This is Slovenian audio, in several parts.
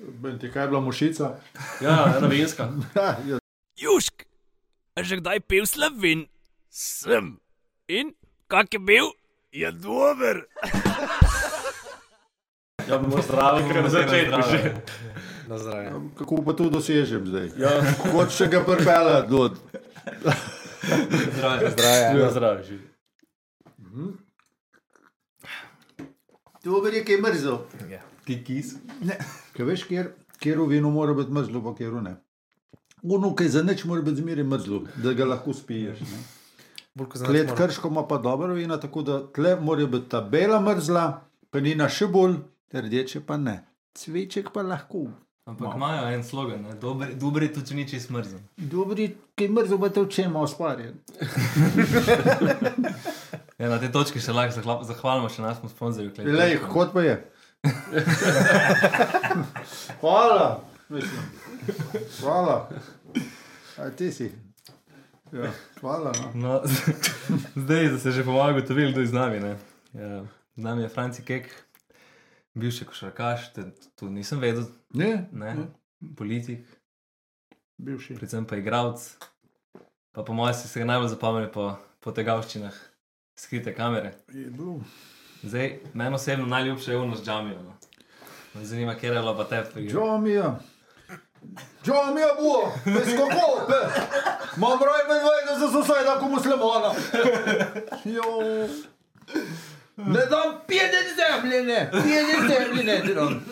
Ben ti kaj je bila mušica? Ja, ena vinska. Ja, ja. Južk, a že kdaj pil slovin? Sem. In kak je bil? Je dober. Ja, bomo zdravi, ker na začetku že. Na zdravje. Kako pa to dosežem zdaj? Ja, Kot še ga prpela do. zdravi. Zdravje. Na zdravi že. Dober je, ki je mrzel. Ti kis. Kaj veš, kjer, kjer v vinu mora biti mrzlo, pa kjer ne. Uno, ki za nič mora biti zmeraj mrzlo, da ga lahko spiješ. Ne? Klet krško ima pa dobro vina, tako da tle mora biti ta bela mrzla, penina še bolj, rdeče pa ne. Cveček pa lahko. Ampak imajo en slogan, ne? Dobri, dobri tudi če ni čist mrzen. Dobri, ki je mrzel, pa te v čem osparjen. Ja, na tej točki se lahko zahvalimo še našemu sponzorju. Klej Lej, kot pa je. Hvala. Mislim. Hvala. A ti si. Ja, hvala. No. No, zdaj, da se že pomaga ugotovili, kdo je z nami. Ne? Ja, z nami je Franci Kek, bivši košarkaš, to nisem vedel, Ne, ne? ne, politik, bivši. predvsem pa igralec. Pa po mojem si se ga najbolj zapomnil po, po tegavščinah, skrite kamere. Je bil. Zdaj, meni osebno najljubše je uno z džamijo. No. Me zanima, kje je pa tebi. Džomija. Džomija bo, bez kako, pe. Mam roj med vojne za soseda, ko muslimana. Jo. Ne dam pjede zemljine, pjede zemljine, ti dam.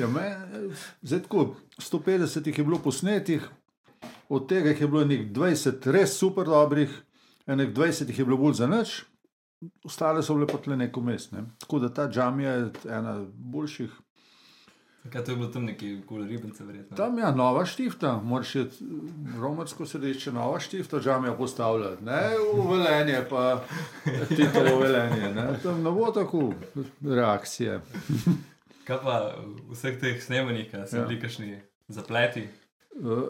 Ja, me, zdaj tako, 150 jih je bilo posnetih, od tega je bilo nekaj 20 res super dobrih, enih 20 jih je bilo bolj za nič, ostale so bile pa tle neko mest. Ne. Tako da ta džamija je ena boljših. Kaj to je bilo tam neki kul ribence, verjetno. Tam je nova štifta, moraš je romarsko središče, nova štifta, džamija postavljati, ne v velenje, pa titovo velenje. Ne. Tam ne bo tako reakcije. Kaj pa v vseh teh snemanjih, kaj so Ja. bili kakšni zapleti? Uh,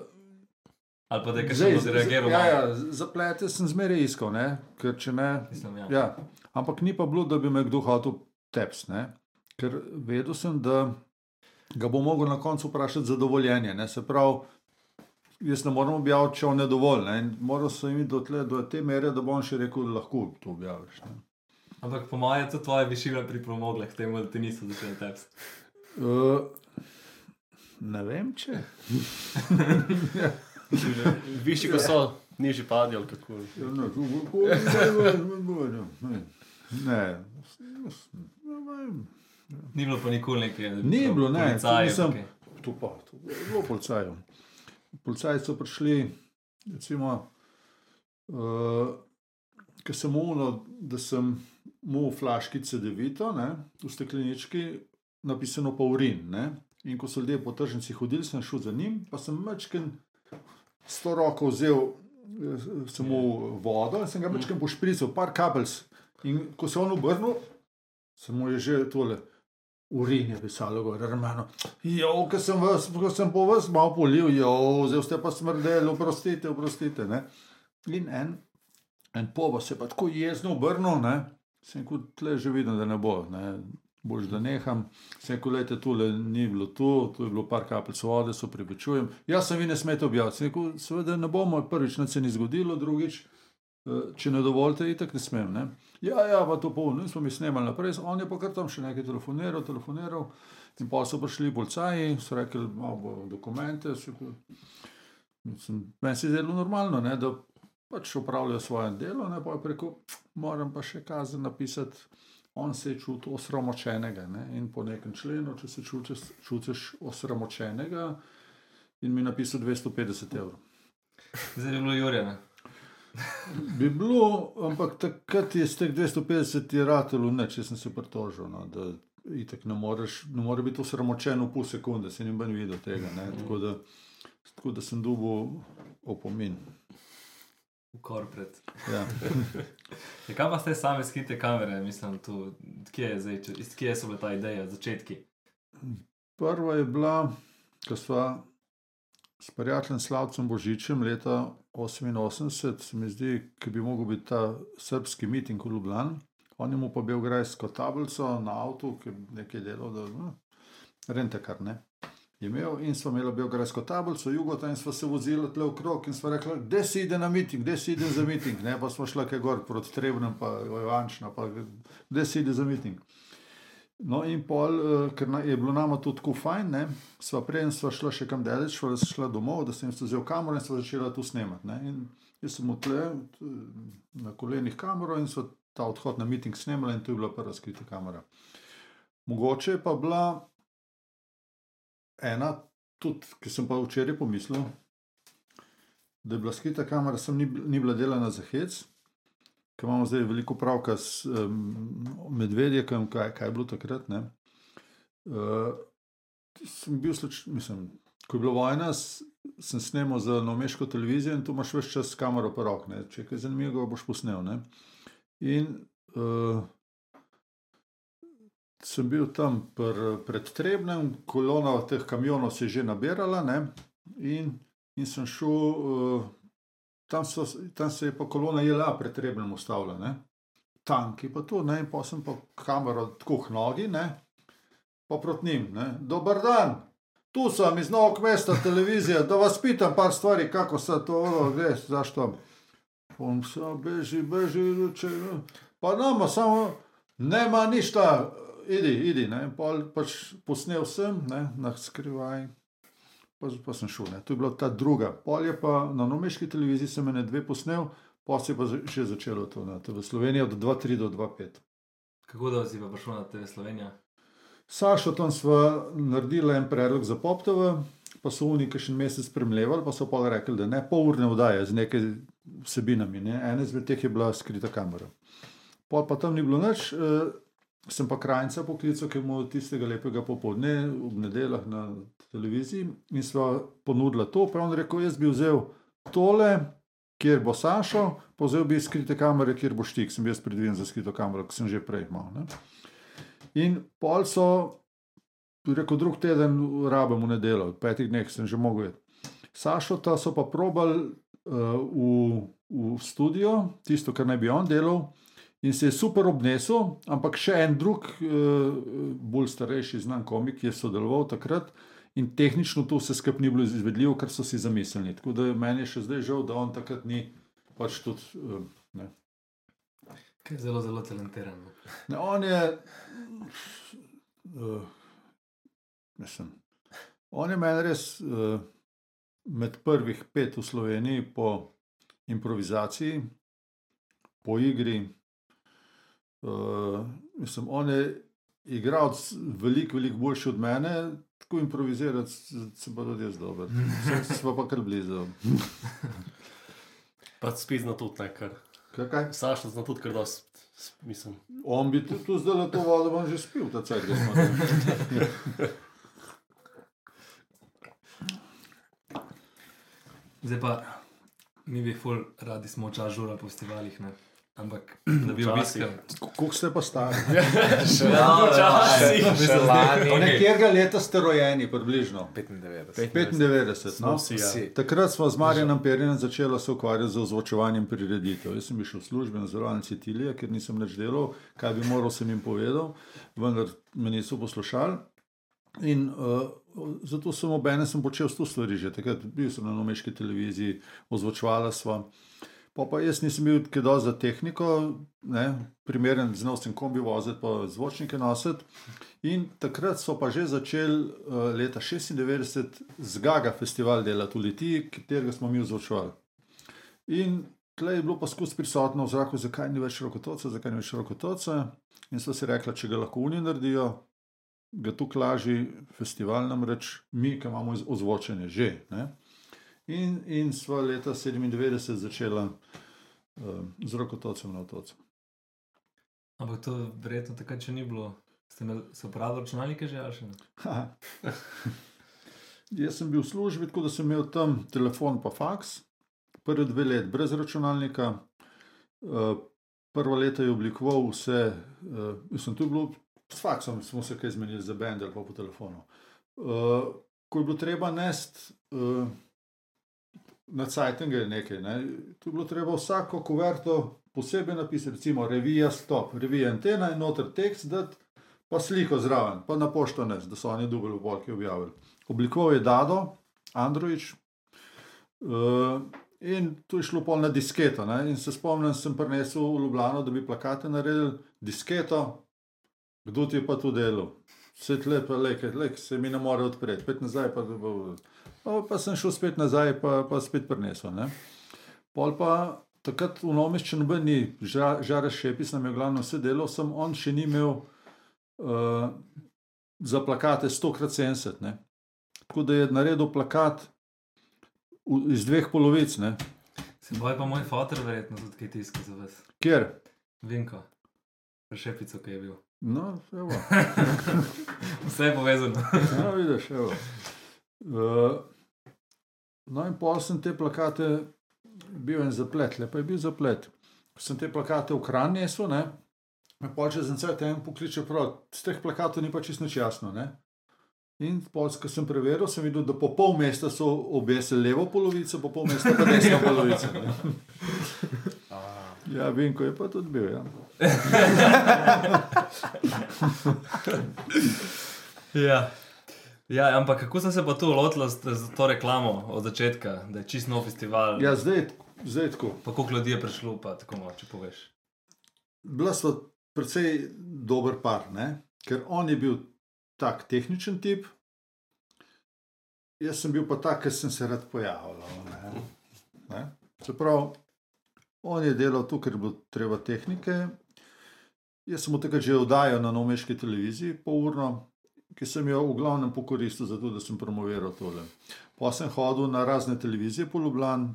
Ali pa da je kakšen odreagiral? ja, ja, zaplete sem zmeraj iskal, ne? ker če ne. Mislim, ja. Ja. Ampak ni pa bilo, da bi me kdo hotel teps, ne? ker vedel sem, da ga bo mogel na koncu vprašati za dovoljenje. Ne? Se pravi, jaz ne morem objaviti, če on je dovolj. Ne? In Moral sem iti do, tle, do te mere, da bom še rekel, da lahko to objaviš. Ne? Ampak po mojem je to tvoje višine pripomogle k temu, da ti niso začeli tepsti. Uh, ne vem, če. Višji ko so, nižji padi ali kako. Ja, ne, tu bo- bo- bo- bo- bo- Ne, ne. ne. Ni bilo pa nikoli neke. Ni bilo, ne, policajev, nisem- okej. Tu pa, tu je bilo policajev. Policaji so prišli, recimo, uh, ker sem umno, da sem mu v flaški CD-vito, ne, v steklenički, napisano pa urin. Ne. In ko so ljudje po tržnici hodili, sem šel za njim, pa sem mečken s to roko vzel eh, samo vodo in sem ga mečken pošprical, par kapelj. In ko se je on obrnil, se mu je že tole. Urin je pisalo, gor, rumeno. Jo, ko sem, vas, ko sem po vas malo polil, jo, zdaj ste pa smrdeli, oprostite, oprostite. Ne? In en, en povo se pa tako jezno obrnil, ne? sem kot tle že videl, da ne bo, ne? Boš da neham. Sem rekel, lejte, tole ni bilo tu, tu je bilo par kapljic vode, se pripričujem. Jaz sem vi ne smete objaviti. Seveda ne bomo, prvič ne se ni zgodilo, drugič, eh, če ne dovolite, itak ne smem. Ne? Ja, ja, pa to polno, in smo mi snemali naprej, on je pa kar tam še nekaj telefoniral, telefoniral. In pa so prišli policaji, so rekli, bo dokumente. so meni se je zdelo normalno, ne, da pač upravljajo svoje delo, ne, pa je rekel, moram pa še kazen napisati. On se je čutil osramočenega ne, in po nekem členu, če se čutiš, čutiš osramočenega, in mi je napisal 250 evrov. Zdaj je bilo Jurjana. Bi bilo, ampak takrat je z teh 250 je ratelo neč, če sem se pritožil, no, da itak ne moreš, ne more biti osramočen v pol sekunde, se ni ben videl tega. Ne, tako, da, tako da sem dobil opomin. Korporat. Ja. Ja, kaj pa ste same skrite kamere, mislim, tu, kje je zdaj, če- kje so bile ta ideja, začetki? Prva je bila, ko smo s prijateljem Slavcem Božičem leta 88, se mi zdi, ki bi mogel biti ta srpski miting v Ljubljani. On je mu pa Belgrajsko tablico na avtu, ki je nekaj delal. Da, no. rentekar. Ne? Imel in smo imeli biografsko tablico, jugota in smo se vozili tle okrog in smo rekli, da si ide na miting, da si ide za miting, ne pa smo šli kaj gor proti Trebnem, pa Ivančno, pa da si ide za miting. No, in pol, eh, ker je bilo nama to tako fajn, ne, sva prej sva šla še kam daleč, sva šla domov, da sem jim vzel kamero in sva začela tu snemati. Ne. In jaz sem tle na kolenih kamero in sva ta odhod na miting snemala in to je bila prva skrita kamera. Mogoče pa bila ena, tudi, ki sem pa včeraj pomislil, da je bila skrita kamera, sem ni, ni bila delana za hec, ker imamo zdaj veliko pravka s um, medvedjekom, kaj, kaj je bilo takrat. ne. Uh, sem bil, sluč, mislim, ko je bila vojna, sem snemal za nomeško televizijo in tu imaš več čas s kamero po rok. Ne. Če je kaj zanimivega, boš posnel. Ne. In uh, sem bil tam pr, pred Trebnem, kolona teh kamionov se je že nabirala ne, in, in sem šel, uh, tam, so, tam se je pa kolona JLA pred Trebnem ustavila. Ne. Tanki pa tu, ne, in pa sem pa kamero tako k nogi, ne, pa proti njim. Ne. Dober dan, tu sem iz Novog mesta, televizija, da vas pitam par stvari, kako se to, veš, zašto. On se beži, beži, če, pa nama samo, nema ništa, idi, idi. Ne. In Pol pač posnel sem, ne, na skrivaj, pa, pa sem šel. Ne. To je bila ta druga. Pol je pa na nomeški televiziji sem ene dve posnel, pa se je pa že začelo to na TV Sloveniji od 2-3 do 2-5. Kako da si pa prišel na TV Slovenija? Sašo tam sva naredila en predlog za PopTV, pa so oni še en mesec spremljali, pa so pa rekli, da ne pol urne vdaje z nekaj vsebinami. Ne. Ena izmed teh je bila skrita kamera. Pol pa tam ni bilo nič, eh, sem pa krajca poklical, ki mu tistega lepega popoldne ob nedeljah na televiziji in sva ponudila to. Je on rekel, jaz bi vzel tole, kjer bo Sašo, pa vzel bi skrite kamere, kjer bo štik, sem jaz predviden za skrito kamero, ki sem že prej imel. Ne. In pol so, rekel, drug teden rabim v nedeljo, petih dneh sem že mogel. Sašo ta so pa probali uh, v, v studio, tisto, kar naj bi on delal, in se je super obnesel, ampak še en drug, uh, bolj starejši, znan komik je sodeloval takrat. In tehnično to vse skupaj ni bilo izvedljivo, kar so si zamislili. Tako da meni je še zdaj žal, da on takrat ni pač tudi. Uh, ne. Kaj je zelo, zelo talentiran. no. Ne, on je. Uh, mislim, on je meni res uh, med prvih pet v Sloveniji po improvizaciji, po igri. Uh, mislim, on je igral veliko, veliko boljši od mene, tako improvizirati se pa tudi jaz dober. Sva pa kar blizu. Pa spet zna tudi nekaj. Kaj, kaj? Saša zna tudi kar dosti, mislim. On bi tu, tu zdaj to vodo bom že spil, ta cajt, da smo tam. Zdaj pa mi bi ful radi smo čas žura po festivalih, ne? Ampak da bi obiskal. Kako ste pa stari? Še Počasi. še- še lani. Ok. Nekjerga leta ste rojeni, približno. 95. 95. No? Vsi, ja. Takrat smo z Marjanom Perjenem začeli se ukvarjati z ozvočevanjem prireditev. Jaz sem bil še v službi na zavarovalnici Tilija, ker nisem več delal, kaj bi moral, sem jim povedal, vendar me niso poslušali. In uh, zato sem obenem sem počel sto stvari že. Takrat bil sem na nomeški televiziji, ozvočevala sva. Pa, pa jaz nisem bil dosti za tehniko, ne, primeren, znal sem kombi voziti, pa zvočnike nositi. In takrat so pa že začeli uh, leta 96 z Gaga festival delati v Litiji, katerega smo mi vzročevali. In tleh je bilo skozi prisotno v zraku, zakaj ni več rokotoca, zakaj ni več rokotoca. In so si rekli, če ga lahko oni naredijo, ga tu klaži festival, namreč mi, ki imamo ozvočenje že. Ne? In, in sva leta 97 začela uh, z rokotocem na otocu. Ampak to verjetno takrat še ni bilo. Ste imeli, se uporabljali računalnike že ali še ne? Jaz sem bil v službi, tako da sem imel tam telefon, pa faks, prvi dve let brez računalnika. Eh, Prvo leto je oblikoval vse, uh, mislim, tu je bilo s faksom, smo se kaj zmenili za bend ali pa po telefonu. Uh, ko je bilo treba nesti uh, na Cajtinge nekaj, ne, tu je bilo treba vsako kuverto posebej napisati, recimo revija Stop, revija Antena in noter tekst dati, pa sliko zraven, pa na pošto ne, da so oni dubli v bolki objavili. Oblikoval je Dado, Androvič. Uh, in tu je šlo pol na disketo. Ne? In se spomnim, sem prinesel v Ljubljano, da bi plakate naredil disketo, kdo ti je pa to delal. Vse tle, pa leke, leke, se mi ne more odpreti, spet nazaj. Pa, pa, pa, pa sem šel spet nazaj, pa, pa spet prinesel. Ne? Pol pa takrat v Nomešču noben ni, žare šepis nam je glavno vse delal, sem on še ni imel uh, za plakate 100x70. Ne? Tako da je naredil plakat v, iz dveh polovic. Ne? Se boj pa moj fotor, verjetno tudi kaj tiska za vas. Kjer? Vinko, rešepico, ki je bil. No. Vse je povezano. no, vidiš, evo. Uh, no, in pol sem te plakate, bil en zaplet, lepo je bil zaplet. Ko sem te plakate v kran nesel, ne, me pol čez en cel ten pokliče prav, z teh plakatov ni pa čisto jasno, ne. In pol, ko sem preveril, sem videl, da po pol mesta so obesili levo polovico, po pol mesta pa desno polovico. Ja, Vinko je pa tudi bil, ja. Ja. Ja, ampak kako sem se pa tu lotila z, z to reklamo od začetka, da je čist nov festival? Ja, zdaj, zdaj tako. Pa koliko ljudi je prišlo, pa tako malo, če poveš. Bila sva precej dober par, ne? ker on je bil tak tehničen tip, jaz sem bil pa tak, ker sem se rad pojavljal. Ne? Ne? Se pravi, on je delal tu, ker je bilo treba tehnike. Jaz sem mu takrat že oddajal na nomeški televiziji, pol urno, ki sem jo v glavnem pokoristil za to, da sem promoviral tole. Pa sem hodil na razne televizije po Ljubljani,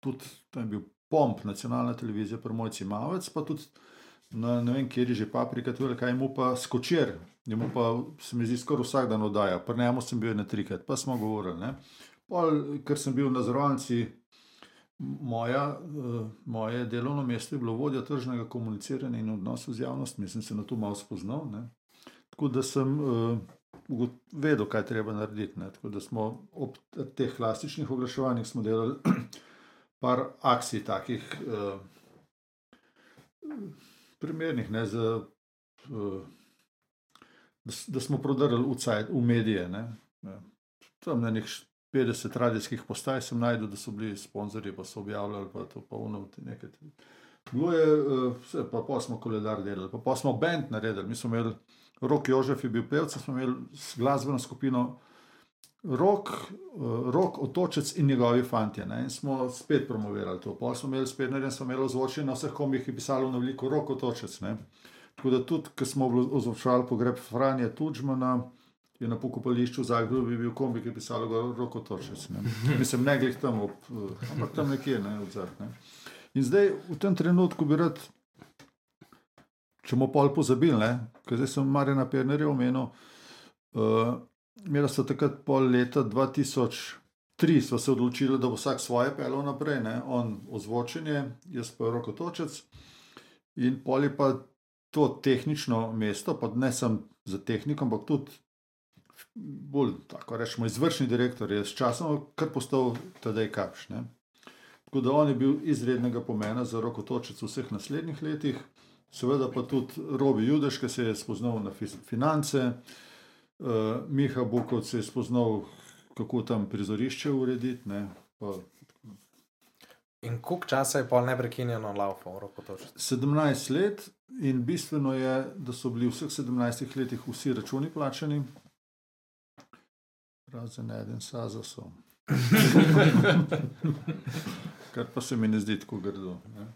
tudi tam je bil Pomp, nacionalna televizija, promojci Mavec, pa tudi na ne vem, kjer je že paprika, tu je kaj mu pa skočer, njemu pa se mi zdi skoraj vsak dan oddaja, pri njemu sem bil na trikrat, pa smo govorili. Ne. Pol, ker sem bil na zrovnici, moja, moje delovno mesto je bilo vodja tržnega komuniciranja in odnosov z javnostmi, sem se na to malo spoznal. Ne. Tako da sem uh, vedel, kaj treba narediti. Ne. Tako da smo ob teh klasičnih oglaševanjih delali par akcij, takih uh, primernih, ne, za, uh, da, da smo prodrli v, cajt, v medije. Ne. Ja. Tam na nekaj 50 radijskih postaj sem najdel, da so bili sponzorji, pa so objavljali, pa to unovti nekaj. Bilo je, vse, pa, pa smo koledar delali, pa, pa smo bend naredili. Mi smo imeli, Rok Jožef je bil pevec, smo imeli glasbeno skupino Rok, uh, Rok Otočec in njegovi fantje. Ne? In smo spet promovirali to. Pa smo imeli spet narejen, smo imeli ozvočje na vseh komih, ki je pisalo na veliko Rok Otočec. Ne? Tako da tudi, ko smo ozvočali pogreb Franja Tudžmana, je na pokopališču v Zagrebu bil kombi, ki je pisalo Rok Otočec. Ne? Mislim, ne glih tam, ob, ampak tam nekje, ne, odzad, ne. In zdaj v tem trenutku bi rad, če bomo pol pozabili, ker zdaj sem Marina Pernerja omenil, uh, imela so takrat pol leta 2003, smo se odločili, da bo vsak svoje pelo naprej, ne? on ozvočenje, jaz pa rokotočec. In pol je pa to tehnično mesto, pa ne sem za tehniko, ampak tudi bolj, tako rečemo, izvršni direktor je s časom kar postal tedaj kapš. Ne? Tako da on je bil izrednega pomena za rokotočec v vseh naslednjih letih, seveda pa tudi Robi Judeš, ki se je spoznal na finance, uh, Miha Bukovc je spoznal, kako tam prizorišče urediti. Ne, pa, In koliko časa je pol neprekinjeno laufal, rokotočec? 17 let in bistveno je, da so bili v vseh 17 letih vsi računi plačani, razen en sazasom. Kar pa se mi ne zdi tako grdo. Ne.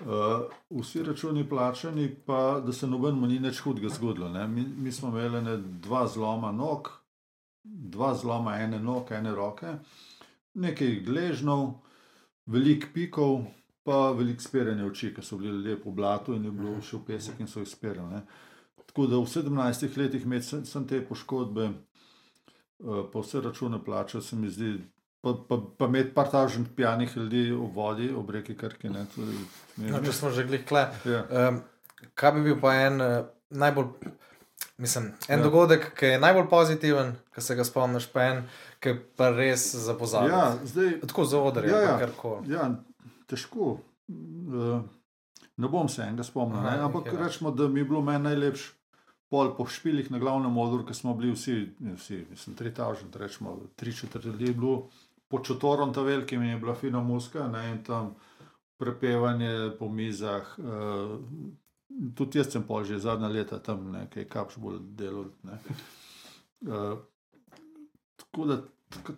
Uh, vsi računi plačani, pa da se nobenemu ni nič hudega zgodilo. Mi, mi smo imeli ne, dva zloma nog, dva zloma ene noge, ene roke, nekaj gležnov, veliko pikov, pa veliko sperjanja oči, ki so bili lepo v blatu in je bilo še v pesek in so jih sperjali. Tako da v 17 letih sem, sem te poškodbe, uh, pa vse račune plačal, se mi zdi pa, pa, pa imeti par tažnih pijanih ljudi v vodi, ob reki Krki. Ne, tudi, No, če smo že kle. ja. Um, kaj bi bil pa en uh, najbolj, mislim, en Ja. ja. dogodek, ki je najbolj pozitiven, ki se ga spomniš, pa en, ki pa res za pozabiti. ja, zdaj, Tako za odre, Ja, ja, ja. ja. karkoli. ja, težko. Uh, ne bom se enega spomnil, Aha, ne, ampak več. rečemo, da mi je bilo meni najlepše pol po špilih na glavnem odru, ki smo bili vsi, vsi, mislim, 3000, rečemo, tri četrt ljudi je bilo, pod čotorom ta velikim je bila fina muska, ne, in tam prepevanje po mizah. Uh, tudi jaz sem pol že zadnja leta tam nekaj kapš bolj delal. Ne. Uh, tako da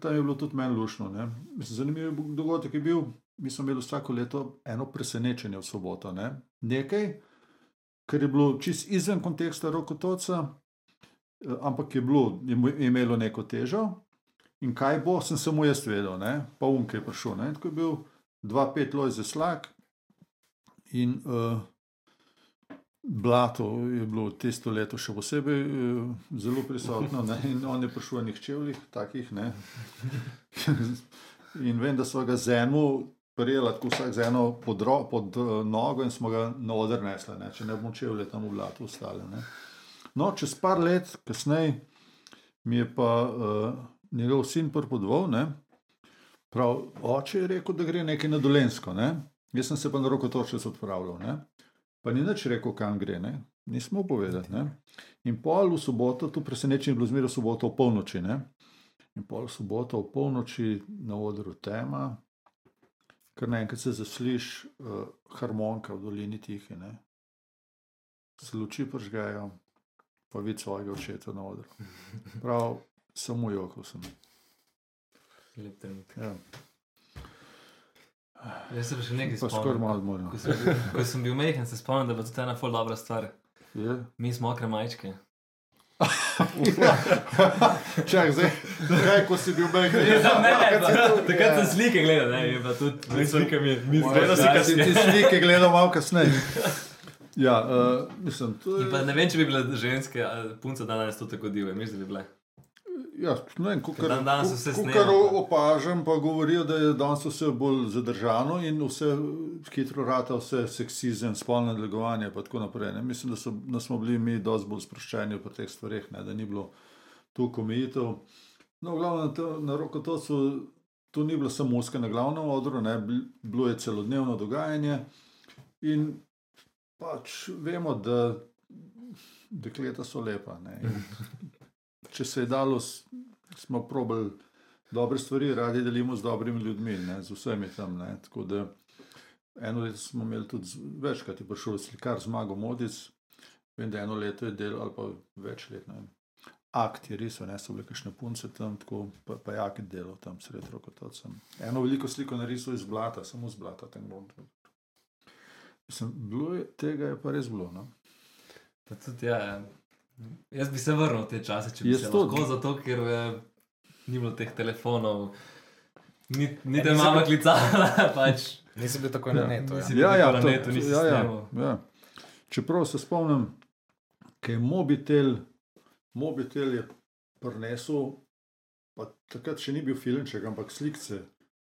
tam je bilo tudi meni lušno. ne. Mislim, Zanimiv dogodek je bil, mi smo imeli vsako leto eno presenečenje v soboto. Ne. Nekaj, kar je bilo čist izven konteksta rokotoca, eh, ampak je, bilo, je imelo neko težo. In kaj bo, sem samo jaz vedel, ne? pa um, ki je prišel. Ne? Tako je bil 2-5 loj za slag in uh, blato je bilo tisto leto še posebej uh, zelo prisotno. Ne? In on je prišel v enih čevljih, takih. In vem, da so ga z eno. Prijela tako vsak z eno pod, ro, pod uh, nogo in smo ga na oder nesli, ne? če ne bomo čevlje tam v blatu ostali. Ne? No, čez par let kasneje mi je pa uh, njegov sin pripodval, ne? prav oče je rekel, da gre nekaj na dolensko. Ne? Jaz sem se pa na roko točno odpravljal, ne? pa ni nič rekel, kam gre, ne? nismo povedali. Ne? In pol v soboto, to presenečenje je bilo zmeraj soboto v polnoči. Ne? In pol v soboto v polnoči na odru tema, kar naenkrat se zasliš uh, harmonika v dolini tihe. Ne? Se luči pržgajo, pa vidi svojega očeta na odru. Prav, samo jokal sem. Lep trenutek. Ja. Jaz se pa še nekaj Pa skoraj malo moram. Ko sem, bil, ko sem bil majhen, se spomnim, da je bila to ena ful dobra stvar. Je? Mi smo okre majčke. Čak, zdaj, kaj, ko si bil majhen? Takrat sem slike gledal, ne, je pa tudi med slikami. Mi Gledal si, si ti slike gledal malo kasneje. Ja, uh, mislim, to je. ne vem, če bi bile ženske, ali punce danes to tako divje, mislim, da bi bile. Ja, ne vem, kukar, Dan danes vse kukar snema, pa. opažam, pa govorijo, da je danes vse bolj zadržano in vse hitro rata, vse seksizem, spolno nadlegovanje in tako naprej. Ne. Mislim, da, so, da smo bili mi dosti bolj sproščeni pri teh stvareh, ne, da ni bilo toliko omejitev. No, v glavnem, to, na rokotocu to ni bila samo muska na glavnem odru, ne, bil- bilo je celodnevno dogajanje in pač vemo, da dekleta so lepa. Ne, in če se je dalo, smo probali dobre stvari, radi delimo z dobrimi ljudmi, ne, z vsemi tam. Ne, tako da eno leto smo imeli tudi večkrat, je prišel slikar Zmago Modic, vem, da eno leto je delal ali pa več let. Ne. Akt je risal, ne so bile kakšne punce tam, tako, pa, pa jak delal tam sred rokotocem. Eno veliko sliko narisal iz blata, samo iz blata. Mislim, bilo je, tega je pa res bilo. No? Pa tudi, ja. Jaz bi se vrnil v te čase, če bi Jaz se tudi. lahko, zato ker eh, ni bilo teh telefonov, ni, ni Ja, te nisi mama bil- klicala, pač. Nisi bil tako na Ja, netu. Ja. nisi- Ja, ja, na to, netu ja, ja, ja. Čeprav se spomnim, da je mobitel, mobitel je prinesel, pa takrat še ni bil filmček, ampak slikce.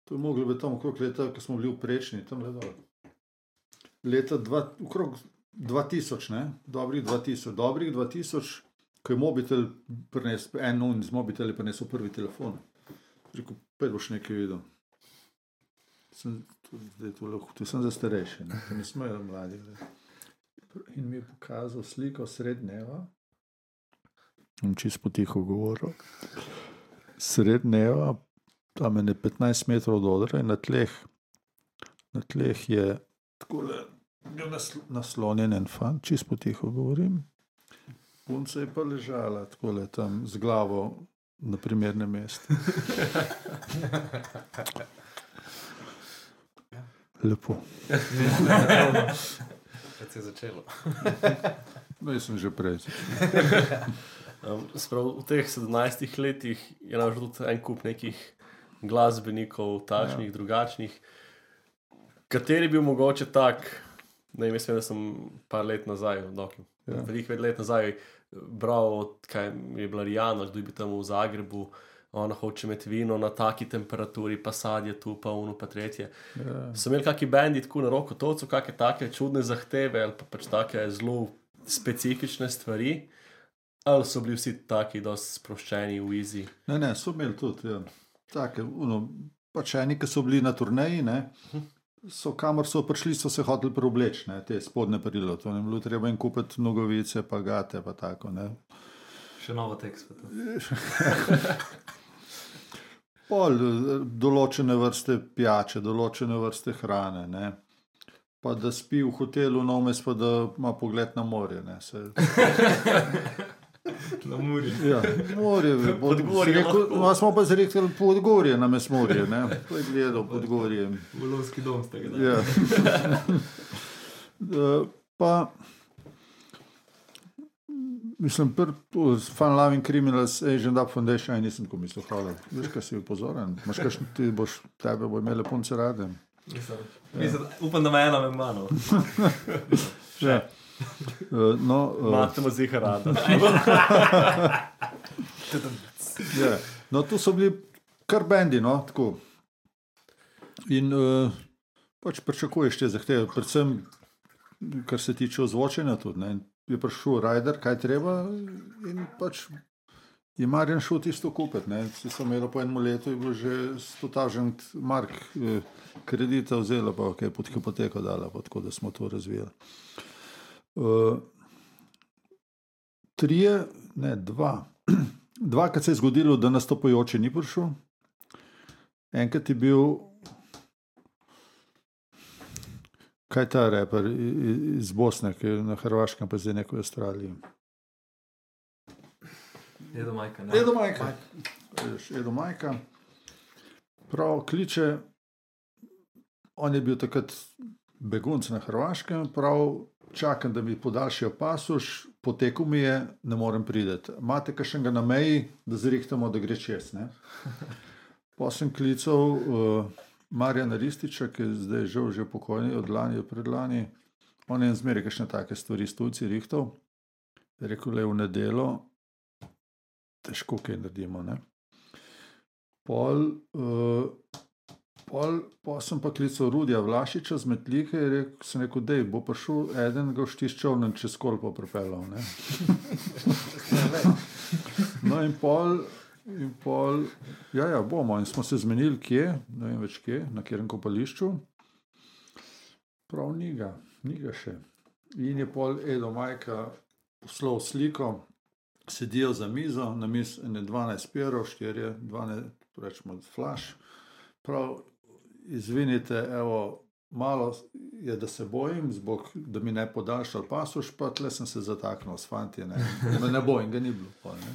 To je moglo biti tam okrog leta, ko smo bili v prečni, tam le dol. Leta dva, okrog 2000, ne? dobrih 2000, dobrih 2000, ko je mobitel prinesel, en un iz mobitela je prinesel prvi telefon. Rekel, pet boš nekaj videl. Sem, zdaj, tu, lahko- tu sem za starejše, ne, to nismo imeli mladi. glej. In mi je pokazal sliko srednjeva. In čist potiho govoril. Srednjeva, tam je ne 15 metrov od odra in na tleh, na tleh je tako nasl naslonjen en fant, čist potiho govorim. Punca je pa ležala tako tam z glavo na primernem mestu. Lepo. Kad se je začelo. No, jaz sem že prej. Um, sprav, v teh 17 letih je naš tudi en kup nekih glasbenikov, takšnih, ja. drugačnih. Kateri bi bil mogoče tak, ne jaz vem, da sem par let nazaj, Ja. ja. veliko let nazaj, bral, kaj je bila Rijana, kdo je bil tam v Zagrebu. Ona hoče imeti vino na taki temperaturi, pa sadje tu, pa uno, pa tretje. Ja. So imeli kakšni bendi tako na roko, toco, kakšne take čudne zahteve ali pa pač take zelo specifične stvari, ali so bili vsi taki, da so sproščeni v izi. Ne, ne, so imeli tudi. Ja. Take, uno, pač eni, ki so bili na turneji, ne, so kamor so prišli, so se hoteli preobleči, te spodne perilo. To ne bi bilo treba jim kupiti nogavice, pa gate, pa tako. Ne. Še novo tekst. Pol, eh, določene vrste pijače, določene vrste hrane. Ne. Pa da spi v hotelu, no vmes pa da ima pogled na morje. Ne. Se, Na Muri. ja, morje, pod, Podgorje rekel, lahko. no, smo pa zrekli podgorje, nam je smorje. Ne. To je gledal podgorje. V lovski dom ste ga dali. Ja. Eh, pa, mislim, s Fun Loving Criminals, Asian Dub Foundation, aj nisem tako mislil, hvala. Veš, kaj si pozoren. Imaš kakšen, ti boš, tebe bo imele punce rade. Mislim, mislim, upam, da me ena med mano. Ja. No, uh, Imate mazika rada. ja. no, tu so bili kar bendi, no, tako. In uh, pač pričakuješ te zahteve, predvsem kar se tiče ozvočenja. Tudi, ne. je prišel Rajder, kaj treba, in pač je Marjan šel tisto kupiti. ne. Vsi so imeli po enem letu, je bilo že 100.000 mark eh, kredita vzela, pa ok, pod hipoteko dala, pa tako da smo to razvijali. Uh, trije, ne dva. Dvakrat se je zgodilo, da nastopajoči ni prišel. Enkrat je bil, kaj ta reper iz Bosne, ki je na Hrvaškem, pa zdaj neko v Avstraliji. Edo majka. ne? Edo Majka. Veš, Edo Majka. Prav kliče, on je bil takrat begunc na Hrvaškem, prav čakam, da mi podaljšajo pasuš, potekel mi je, ne morem priti. Imate kakšnega na meji, da zrihtamo, da gre čez. Pa sem klical uh, Marjana Rističa, ki je zdaj žal že pokojni, od lani do predlani. On je zmeraj kakšne take stvari s tujci rihtov. Rekel je v nedelo, težko kaj naredimo. Ne? Pol, uh, pol, pol sem pa klical Rudija Vlašiča z Metlike in rekel, sem rekel, da bo prišel eden, ga štiščal in čez kolpo pripeljal. ne. no in pol. In pol, ja, ja, bomo. In smo se zmenili, kje, ne vem več kje, na katerem kopališču. Prav ni ga, ni ga še. In je pol Edo Majka poslal sliko, sedijo za mizo, na mizi je 12 perov, 4, 12, rečemo, flash. Prav, izvinite, evo, malo je, da se bojim, zbog, da mi ne podaljšal pasuš, pa tle sem se zataknil s fanti, ne, ne, ne bojim, ga ni bilo. Pol, ne.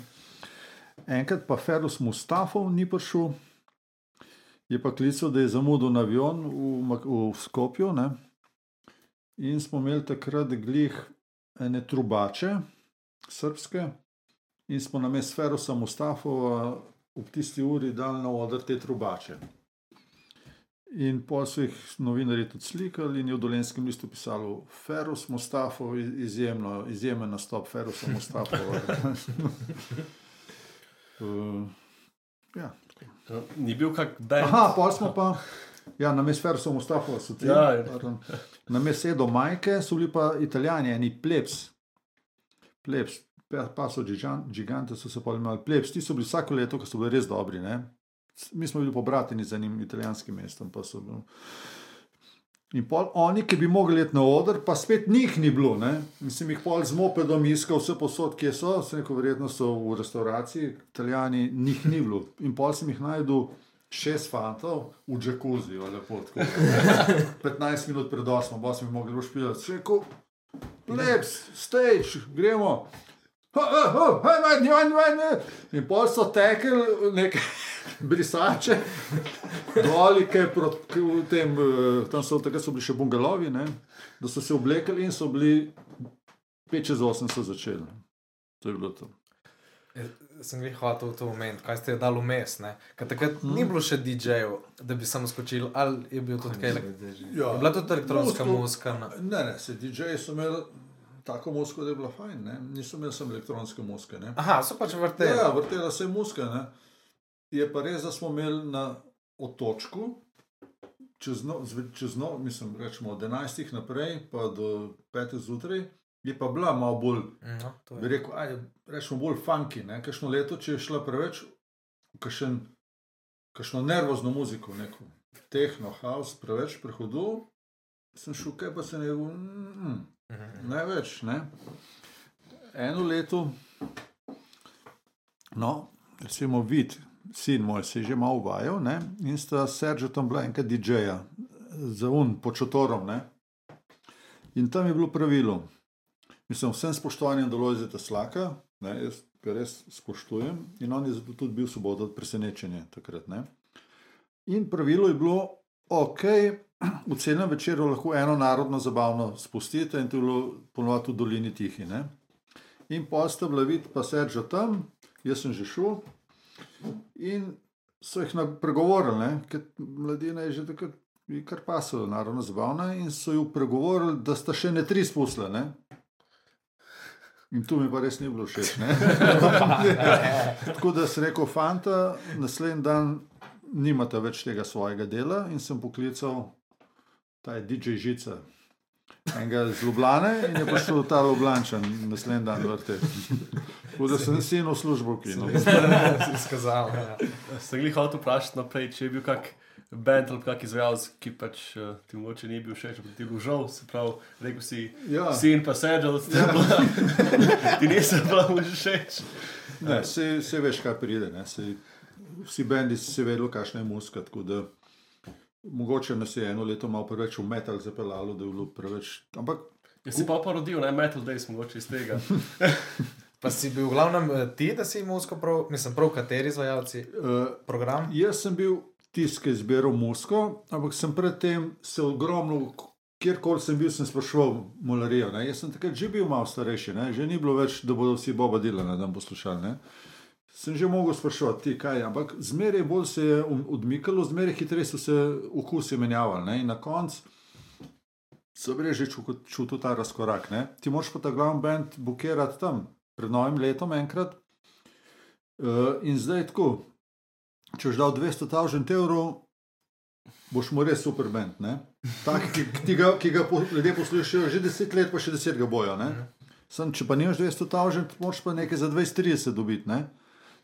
Enkrat pa Ferus Mustafov ni prišel, je pa klical, da je zamudil na avion v, v Skopju. Ne? In smo imeli takrat glih ene trubače, srpske, in smo na mestu Ferusa Mustafova ob tisti uri dali na oder te trubače. In pol so jih novinarji tudi slikali, in je v Dolenskem listu pisalo: Ferus Mustafov, izjemno, izjemen nastop Ferusa Mustafova. uh, ja. Ni bil kak band. Aha, pol smo pa. Ja, na mestu Ferusa Mustafova so ti. Ja, ja. Na mestu Edo Majke so bili pa italijani, eni plebs. Plebs, pa- gigan- gigante so se pojmali plebs. Ti so bili vsako leto, ko so bili res dobri. Ne? Mi smo bili pobrateni z enim italijanskim mestom. pa In pol oni, ki bi mogli iti na oder, pa spet njih ni bilo. Ne? In sem jih pol z mopedom iskal, vse posod, kje so, se neko verjetno so v restauraciji, italijani, njih ni bilo. In pol sem jih najdel šest fantov v džakuzi, lepo tako. 15 minut pred 8, pa smo mogli ušpilati. Še rekel, leps, stage, gremo. In pol so tekli neke brisače, dolike proti tem, eh, tam so, takrat so bili še bungalovi, ne, da so se oblekli in so bili 5 čez 8 so začeli. To je bilo to. Sem jih hotel to omeniti, kaj ste dali vmes. ne? Ker takrat ni bilo še DJ-jev, da bi samo skočil, ali je bil tudi kaj. Je Ja. bila tudi elektronska muzika. Ne, ne, se DJ-ji so imeli tako muziko, da je bila fajn, ne. niso imeli samo elektronske muzike. Ne. Aha, so pač vrteli. Ja, vrtela se je. Ne. Je pa res, da smo imeli na otočku, čez, no, zve- čez no, mislim, rečemo od 11 naprej, pa do 5 zjutraj, je pa bila malo bolj, No, bi rekel, aj, rečemo bolj funky. ne. Kakšno leto, če je šla preveč, kakšen, kakšno nervozno muziko. Neko. tehno house preveč prehodil, sem šel, kaj pa se ne rekel, mm, ne več. Ne. Eno leto, no, recimo vid, sin moj se je že malo vajal ne, in sta s Seržetom bila enka DJ-ja, za un počotorom. Ne. In tam je bilo pravilo, mislim, vsem spoštovanjem do Lojzeta Slaka, ne, jaz ga res spoštujem in on je zato tudi bil svoboda od presenečenja takrat. Ne. In pravilo je bilo, ok, v celem večeru lahko eno narodno zabavno spustite in to je bilo ponovadi v dolini tihi. Ne. In pa sta bila vid, pa Serža tam, jaz sem že šel. In so jih pregovorili, ne, ker mladina je že takrat kar pasala, naravno zabavna, in so jo pregovorili, da sta še ne tri spustile. Ne. In tu mi pa res ni bilo všeč. Tako da sem rekel, fanta, naslednji dan nimate več tega svojega dela in sem poklical, ta je DJ Žica. Enega iz Ljubljane in je prišel ta Ljubljančan naslednji dan vrte. Tako da sem sin v službo kino. Izkazal. Ja. Sem jih hotel vprašati naprej, če je bil kak bend ali kak izvajalec, ki pač uh, ti mogoče ni bil všeč, ti je bil žal, se pravi, rekel si, Ja. sin pa sedel, ja. ti nisem bila všeč. Ne, se, se veš, kaj pride. Ne. Se, vsi bendi si vedeli, kakšna je muska. tako da Mogoče nas je eno leto malo preveč v metal zapeljalo, da je bilo preveč. Ampak Ja si pa porodil, ne metal days, mogoče iz tega. Pa si bil v glavnem eh, ti, da si musko prav, mislim, prav kateri izvajalci uh, program? Jaz sem bil tisti, ki je izbiral musko, ampak sem predtem se ogromno, kjerkoli sem bil, sem spraševal molarijo. Ne. Jaz sem takrat že bil malo starejši, ne. že ni bilo več, da bodo vsi Boba Dilana dan poslušali. Ne. Sem že mogel sprašovati, ti kaj, je. ampak zmeraj bolj se je um- odmikalo, zmeraj hitreje so se okusi menjavali. Ne. In na koncu sem res že ču- čutil ta razkorak. Ne. Ti moraš pa ta glavni bend bukirati tam, pred novim letom enkrat. Uh, in zdaj tako, če boš dal 200 tisoč evrov, boš mu res super bend. Tak, ki, ki ga, ki ga ljudje poslušajo že 10 let, pa še 10 ga bojo. ne. Sem, če pa nimaš 200 tisoč, moraš pa nekaj za 20-30 dobiti. ne.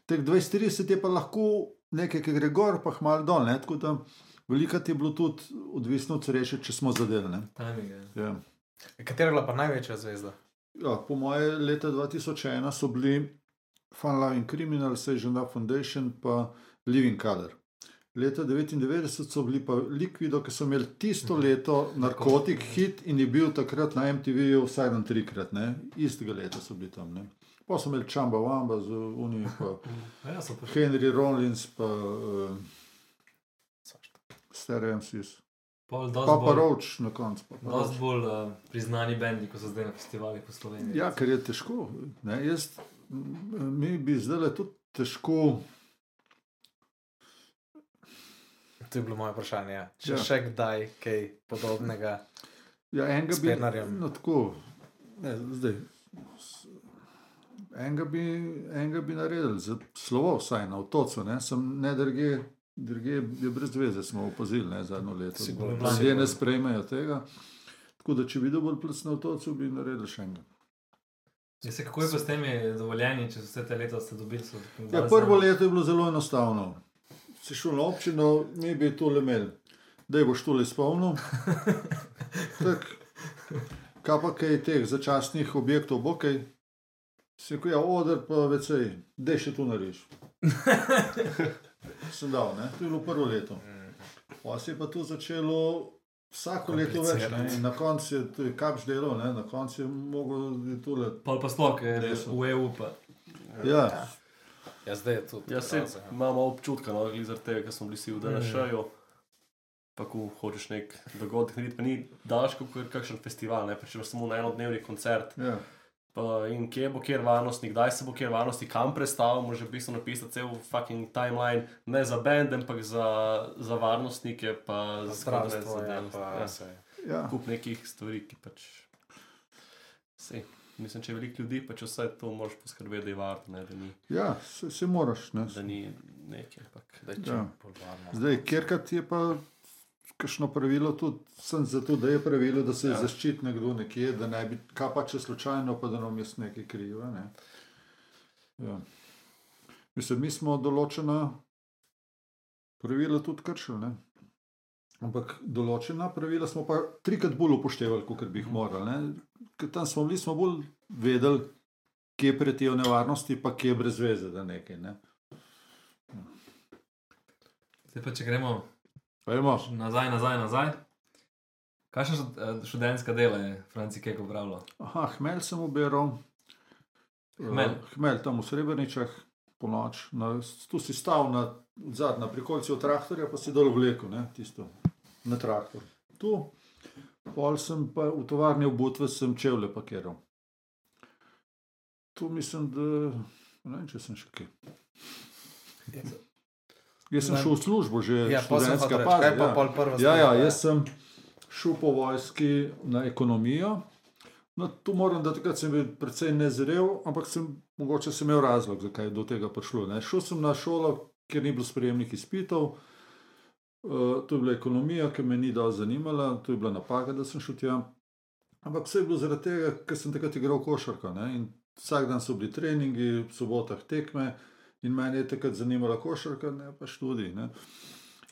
Teh 20-30 je pa lahko nekaj, ki gre gor, pa malo dol. ne. Tako da veliko je bilo tudi odvisno od sreče, če smo zadeli. je. Ja. Katera je bila pa največja zvezda? Ja, po moje leta 2001 so bili Fun Loving Criminal, Sage Up Foundation pa Living Color. Leta 1999 so bili pa Liquido, ki so imeli tisto leto narkotik hit in je bil takrat na MTV-ju vsaj dan trikrat, ne? istega leta so bili tam. Ne? Pa so imeli Chamba Wamba z Unijo, pa Ja, še. Henry Rollins, pa uh, Stereo MCs. Pa pa Roach na koncu. dosti bolj uh, priznani bendi, kot so zdaj na festivalih po Sloveniji. Ja, ker je težko. Ne? Jaz, mi bi zdaj tudi težko. To je bilo moje vprašanje. ja. Če Ja. ja. še kdaj kaj podobnega. Ja, enega bi, no, tako, ne, zdaj, enega bi, enega bi naredili, za slovo vsaj na otocu, ne, sem ne drugje, drugje je brez veze, smo opazili ne, zadnjo leto. Ljudje ne sprejmejo tega. Tako da, če bi dobil plc na otocu, bi naredili še enega. Ja, se, kako je pa s temi dovoljenji, če vse te leta ste dobili? So, Ja, prvo leto je bilo zelo enostavno. Si šel na občino, mi bi tole imeli, da boš tole spomnil. Tak, kaj pa kaj teh začasnih objektov, bo kaj? Si rekel, ja, oder pa vecej, da še tu nariš. Sem dal, ne? To je bilo prvo leto. Pa se je pa tu začelo vsako leto več. Ne? In na koncu je to je kapš delo, ne? na koncu je mogel tole. Pa pa sploh, ker je Resno. v EU pa. Ja, Ja, zdaj je tudi. Jaz se ja. imam občutka, no, zaradi tega, ker smo bili vsi v DNŠ-ju. Pa ko hočeš nek dogodek narediti, pa ni daš kot kakšen festival, ne pa če imaš samo na enodnevni koncert. ja. Pa in kje bo kjer varnostnik, kdaj se bo kjer varnostnik, kam predstavimo, že v bistvu napisati cel fucking timeline, ne za bend, ampak za, za varnostnike, pa za Zdravstvo, ja, zadeve. pa Ja. vse. ja. Kup nekih stvari, ki pač. Sej, mislim, če je veliko ljudi, pa če vse to moraš poskrbeti, da je varno, ne, da ni, ja se, se moraš. Ne? da ni nekaj. Ampak. Da je čim Ja. bolj varno. Zdaj, kjerkrat je pa kakšno pravilo, tudi sem zato, da je pravilo, da se ja. Zaščiti nekdo nekje, da ne bi, kaj pa če slučajno, pa da nam jaz nekaj kriva. Ne? Ja. Mislim, mi smo določena pravila tudi kršili. Ne? Ampak določena pravila smo pa trikrat bolj upoštevali, kot bi jih morali. ne. Ker tam smo bili, smo bolj vedeli, kje pretijo nevarnosti, pa kje je brez veze, da nekaj. Ne. Zdaj pa če gremo Vemo, nazaj, nazaj, nazaj. Kakšna eh, študentska dela je Franci Kek upravljal? aha, hmelj sem ubiral. Hmelj? Uh, hmelj tam v Srebreničah, po noč. Na, tu si stal na zadnji, na prikolici od traktorja, pa si dol vlekel, ne, tisto, na traktor. Tu, pol sem pa v tovarni v Butve sem čevlje pakiral. Tu mislim, da ne vem, če sem še kaj. Jaz sem šel v službo, že Ja, pa študentska faza, kaj pa ja. prva Ja, ja, jaz sem šel po vojski na ekonomijo. No, tu moram, da takrat sem bil precej nezrel, ampak sem, mogoče sem imel razlog, zakaj je do tega prišlo. Ne. Šel sem na šolo, kjer ni bilo sprejemnih izpitov. Uh, to je bila ekonomija, ki me ni dovolj zanimala, to je bila napaka, da sem šel tja. Ampak vse je bilo zaradi tega, ker sem takrat igral košarko. Ne? In vsak dan so bili treningi, v sobotah tekme in meni je takrat zanimala košarka, ne pa študij. Ne?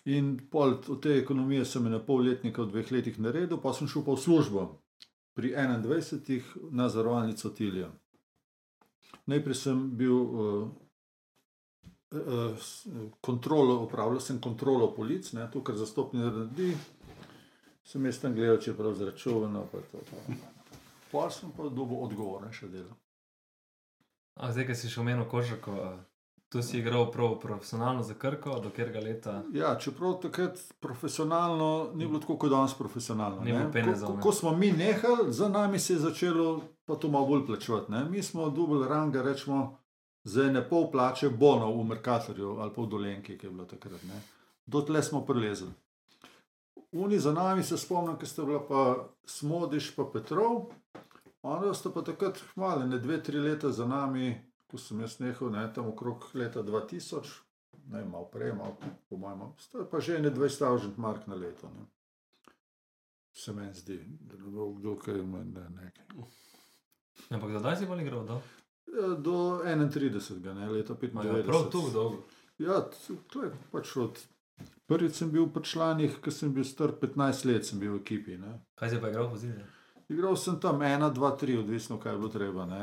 In pol te ekonomije sem na pol letnika, v dveh letih naredil, pa sem šel pa v službo pri 21. na zavarovalnico Tilija. Najprej sem bil uh, uh, kontrolo, upravljal sem kontrolo polic, ne, to, kar zastopni naredi. Sem jaz tam gledal, če je prav zračunano. pa to, to. Pol sem pa dobil odgovore še delo. A, zdaj, ki si še omenil košarko, eh, tu si igral prav profesionalno za Krko, do katerega leta. Ja, čeprav takrat profesionalno ni bilo tako, kot danes profesionalno. Ne. Ko, ne. ko, ko smo mi nehali, za nami se je začelo pa to malo bolj plačevati. Ne. Mi smo dubl ranga, rečemo, za ne pol plače bonov v Merkatorju ali pa v Dolenki, ki je bilo takrat. Ne. Do tle smo prelezli. Uni za nami se spomnim, ki ste bila pa Smodiš pa Petrov. Oni sta pa takrat hmale, ne dve, tri leta za nami, ko sem jaz nehal, ne, tam okrog leta 2000, ne, malo prej, malo po mojem, sta pa že ne 20 mark na leto. Ne. Se meni zdi, da ne bo kdo kaj manj, da nekaj. Ampak zdaj si bolj igral, da? Ja, Do 31. Ne, leta 95. Prav tu dolgo. Ja, to je pač od. Prvič sem bil pri članih, ko sem bil star 15 let, sem bil v ekipi. Ne. Kaj si pa igral v zidju? Igral sem tam ena, dva, tri, odvisno kaj bilo treba. Ne.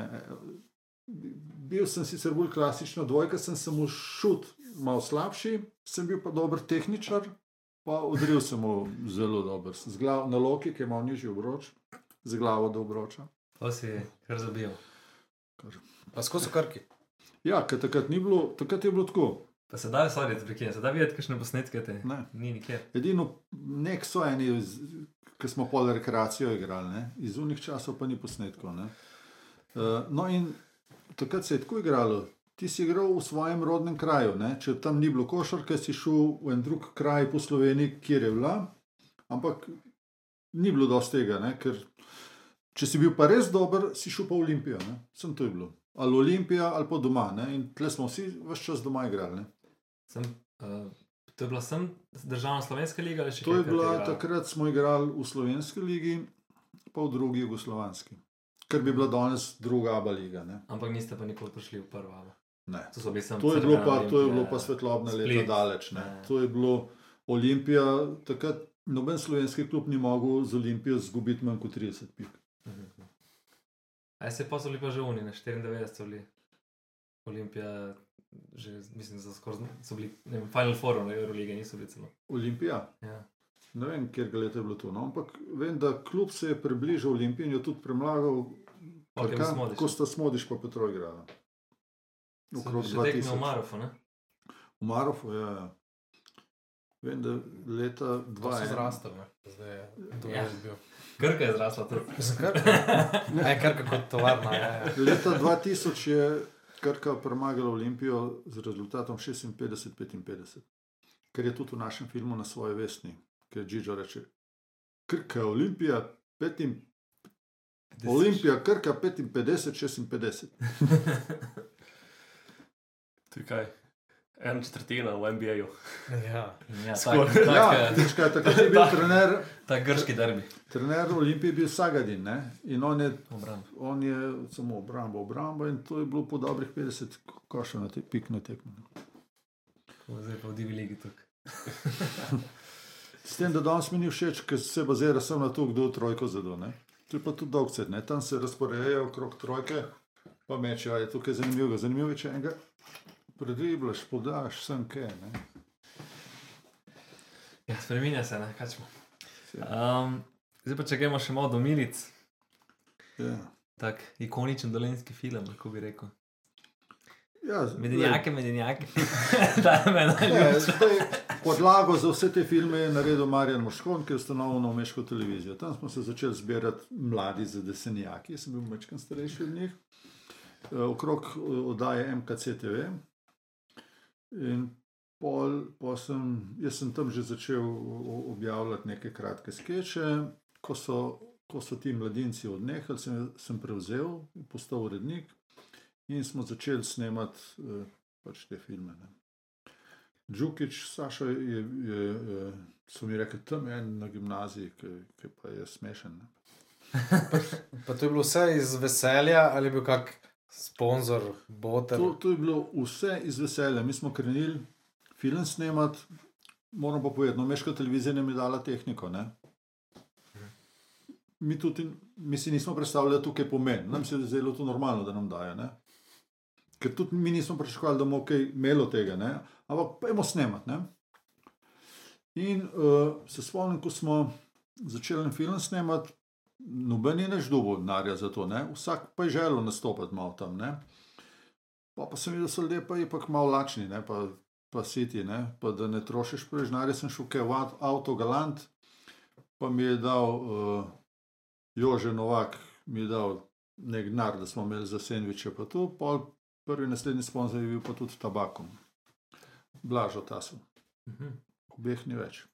Bil sem sicer bolj klasično dvojka, sem samo šut, malo slabši, sem bil pa dober tehničar, pa odril sem mu zelo dober. Z glav, na loki, ki je imel nižji obroč, z glavo do obroča. To si kar zabil. Pa skozi krki. Ja, ker takrat ni bilo, takrat je bilo tako. Pa se da soditi, prekine, se da videti kakšne posnetke te. Ne. Ni nikjer. Edino nek so eni, ki smo pol rekreacijo igrali, ne? iz unih časov pa ni posnetkov. ne. Uh, no, in takrat se je tako igralo. Ti si igral v svojem rodnem kraju. Ne? Če tam ni bilo košarke, si šel v en drug kraj po Sloveniji, kjer je bila. Ampak ni bilo dosti tega, ne? ker če si bil pa res dober, si šel pa v Olimpijo. Ne? Sem to je bilo. Ali Olimpija, ali pa doma. Ne? In tle smo vsi vse čas doma igrali. Ne? Sem, uh, to je bila sem državna slovenska liga ali še To je kaj bila, takrat smo igrali v slovenski ligi, pa v drugi jugoslovanski. Ker bi bila danes druga aba liga. Ne? Ampak niste pa nikoli prišli v prvo. ali? Ne. To, To je bilo pa, Crvena to je bilo Olimpija, pa svetlobna Split. leta daleč. Ne? Ne. To je bilo Olimpija, takrat noben slovenski klub ni mogel z Olimpijo izgubiti manj kot 30 pik. Mhm. A se pa so bili pa že oni, na 94 so bili. Olimpija, že mislim, da so bili, ne Final Four, na Eurolige niso bili celo. Olimpija, Ja. Ne vem, kjer ga leta je bilo to, no? ampak vem, da klub se je približal Olimpiji in jo tudi premlagal, Ok, Krka, Smodiš. ko sta Smodiš pa Petro igrala. So Okrog Še tekme v 2000. Marofu, ne? V Marofu, ja. ja. Vem, da leta To so 2001. zrastel, ne. Zdaj je to Ja. je bil. Krka je zrasla tudi. Krka. Ne, krka kot tovarna. Ja, ja. Leta 2000 je Krka premagala Olimpijo z rezultatom 56-55, kar je tudi v našem filmu na svoje vestni, ker Džižo reče: Krka, Olimpija, petim, Olimpija, Krka, 55-56. To je kaj? En četrtina v NBA-ju. ja. Ja, tak, tak, Ja, kaj, takrat je bil trener, tak grški derbi. trener Olimpije, bil Sagadin ne? in on je, Obramb. on je samo obramba, obramba in to je bilo po dobrih 50 košov na te pik na tekmo. Zdaj pa v divi ligi tukaj. S tem, da danes mi ni všeč, ker se bazira samo na to, kdo trojko zado. Ne? To je pa tudi dolg cet, ne? tam se razporejajo okrog trojke, pa mečejo, a je tukaj zanimivo. Zanimivo je, če enega predriblaš, podaš, sem kaj. Ne? Ja, spremenja se, ne, kaj smo. Um, zdaj pa če gremo še malo do Milic, Ja. tak ikoničen dolenski film, lahko bi rekel. Ja, Medenjake, medenjake. Ne, najljubša. zdaj, podlago za vse te filme je naredil Marjan Moškon, ki je ustanovil Novomeško televizijo. Tam smo se začeli zbirati mladi za desenjaki, jaz sem bil večkrat starejši od njih, Eh, okrog eh, oddaje MKC TV. In pol, pol sem, jaz sem tam že začel objavljati neke kratke skeče. Ko so, ko so ti mladinci odnehali, sem, sem prevzel, postal urednik in smo začeli snemati eh, pač te filme. Ne. Džukič, Saša je, je, je so mi rekli, tam je en na gimnaziji, ki, ki pa je smešen. Ne. Pa to je bilo vse iz veselja ali je bil kak sponzor, boter. To, to je bilo vse iz veselja. Mi smo krenili film snemati, moram pa povedati, no, meška televizija nam je dala tehniko. Ne. Mi, tudi, mi si nismo predstavljali, da tukaj pomeni. Nam se je zdelo to normalno, da nam dajo. Ne. Ker tudi mi nismo pričakovali, da bomo kaj imeli od tega, ne. ampak pojmo snemati. Ne. In uh, se spomnim, ko smo začeli film snemati, noben je naš dobo denarja za to, ne. vsak pa je želel nastopati malo tam. Ne. Pa, pa sem videl, da so ljudje pa ipak malo lačni, ne, pa, pa siti, ne, pa da ne trošiš preveč denarja, sem šel kaj v avt- avto galant, pa mi je dal uh, Jože Novak, mi je dal nek denar, da smo imeli za sendviče, pa tu, pol prvi naslednji sponzor je bil pa tudi tabakom. Blažo taso, Mhm. obeh ni več.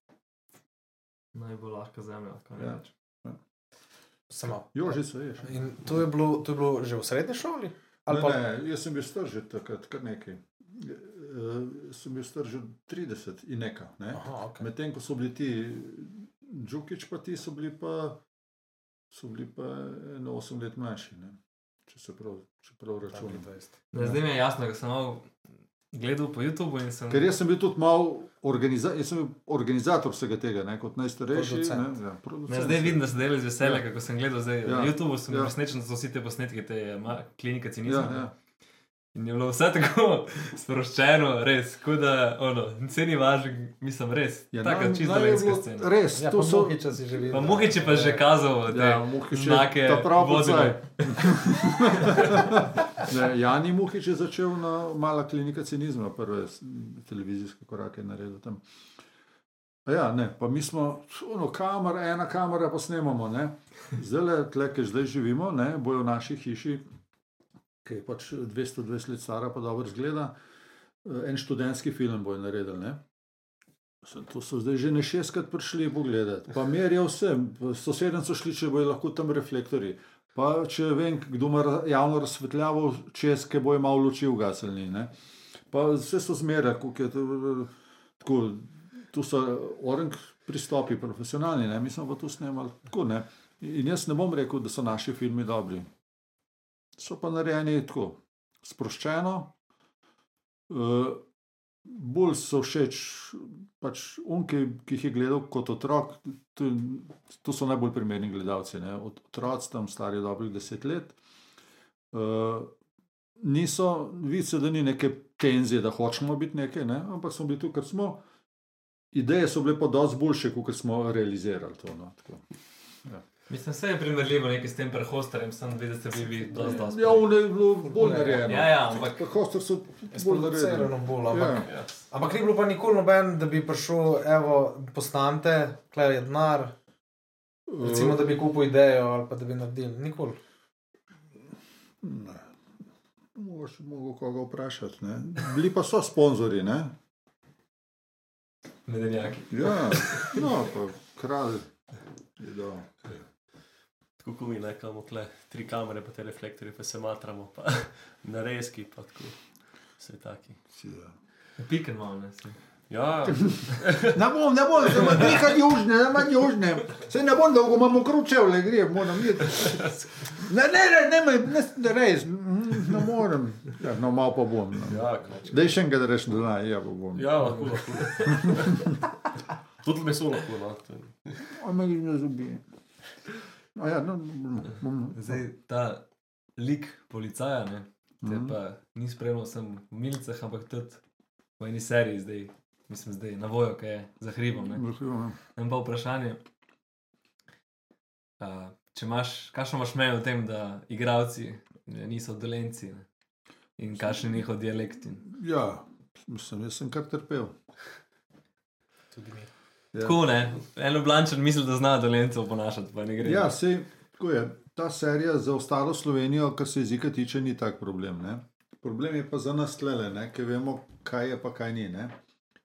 Najbolj lahka zemlja, kaj Ja. ja. reč. Samo. Jožica je še. In to je, bilo, to je bilo že v srednji šoli? Ali Ne, pa ne, jaz sem bil star že takrat, kar nekaj. Uh, sem bil star že 30 in nekaj. Ne? Aha, okay. Medtem ko so bili ti, Džukič pa ti so bili pa, so bili pa eno 8 let mlajši, ne? Če se prav, če prav računam. Ne, zdaj mi je jasno, ker sem malo gledal po YouTubu in sem. Ker jaz sem bil tudi malo organiza bil organizator vsega tega, ne? kot najstarejši. Producent. Ne? Ja, Ne, producent. zdaj vidim, da se delajo z veseljem, Ja. kako sem gledal zdaj Ja. ja. na YouTubu, sem Ja. presenečen, da so vsi te posnetke, te ma- klinike Ja, cinizma. ja. In je bilo vse tako sproščeno, res, kot da, ono, se ni važno, mislim, res. Ja, Taka nam- čisto nam je lenska bilo scena. Res, Ja, to pa so. Muhiča si že videl. Pa Muhič je pa že kazal te Ja, znake vodile. Ne, Jani Muhič je začel na mala klinika cinizma, prve televizijske korake je naredil tam. A Ja, ne, pa mi smo, ono, kamera, ena kamera, pa snemamo. ne. Zdaj, tle, ki zdaj živimo, ne, bojo v naši hiši, ki je pač 220 let stara, pa dobro zgleda, eh, en študentski film bojo naredili. Ne. To so zdaj že ne šestkrat prišli pogledati, pa merijo vse, sosedem so šli, če bojo lahko tam reflektori. Pa če vem, kdo ima javno razsvetljavo, čez, ki bojo malo luči ugasnili. ne. Pa vse so zmeraj, kako je. Tako, tu so orang pristopi, profesionalni, ne? mi smo pa tu snemali tako. Ne? In jaz ne bom rekel, da so naši filmi dobri. So pa narejeni tako, sproščeno. Uh, bolj so všeč, pač unki, ki jih je gledal kot otrok, to, to so najbolj primerni gledalci. Ne? Ot- Otroci tam stari dobrih deset let. Uh, niso, vidi se, da ni neke tenzije, da hočemo biti nekaj, ne? ampak smo bili tu, ker smo. Ideje so bile pa dosti boljše, kot smo realizirali to. No, tako. Mislim, vse je primerljivo nekaj s tem prehosterjem, sem videl, da ste bili dosti dosti. Ja, ono je bilo bolj narejeno. Ja, ja, ampak Hoster so bolj. Sproducirano bolj, ampak, Ja. ja. ampak ni bilo pa nikoli noben, da bi prišel, evo, posnamte, klej je denar, recimo, da bi kupil idejo ali pa da bi naredil. Nikoli. Ne. Mogoče mogo koga vprašati. Ne? Bili pa so sponzorji. Ne? medenjaki. Ja, no, pa kralj je dal. Tako kot mi nekamo tle, tri kamere, pa te reflektorje, pa se matramo, pa narezki, pa tako. Vse taki. Si, ja. Piken malo, ne. sem. Ja, Ne bom, ne bom, se ima nekaj južne, ne manj južne. Se ne bom dolgo, imamo kručevle, gre, moram iti. Ne, ne, ne, ne, ne, ne, ne res, ne morem. Ja, no, malo pa bom. No. ja. Dej še enkrat reči, da naj, ja, pa bom. Ja, lahko, lahko. Tudi meso lahko. No. to je- Ojme, ne zobi. A ja, no, bom, bom, Zdaj ta lik policaja, ne, te Mhm. pa ni spremljal sem v milicah, ampak tudi v eni seriji zdaj, mislim, zdaj na vojo, ki je za hribom. ne. Lahko, In pa vprašanje, a, če imaš, kakšno imaš mnenje o tem, da igravci ne, niso dolenci ne? in kakšen je njihov dialekt. In... Ja, mislim, jaz sem kar trpel. Tudi mi. Ja. Tako ne, en Ljubljančan misli, da zna dolencev ponašati, pa ne gre. Ja, sej, tako je. Ta serija za ostalo Slovenijo, kar se jezika tiče, ni tak problem. Ne? Problem je pa za nas tlele, ker vemo, kaj je pa kaj ni. Ne?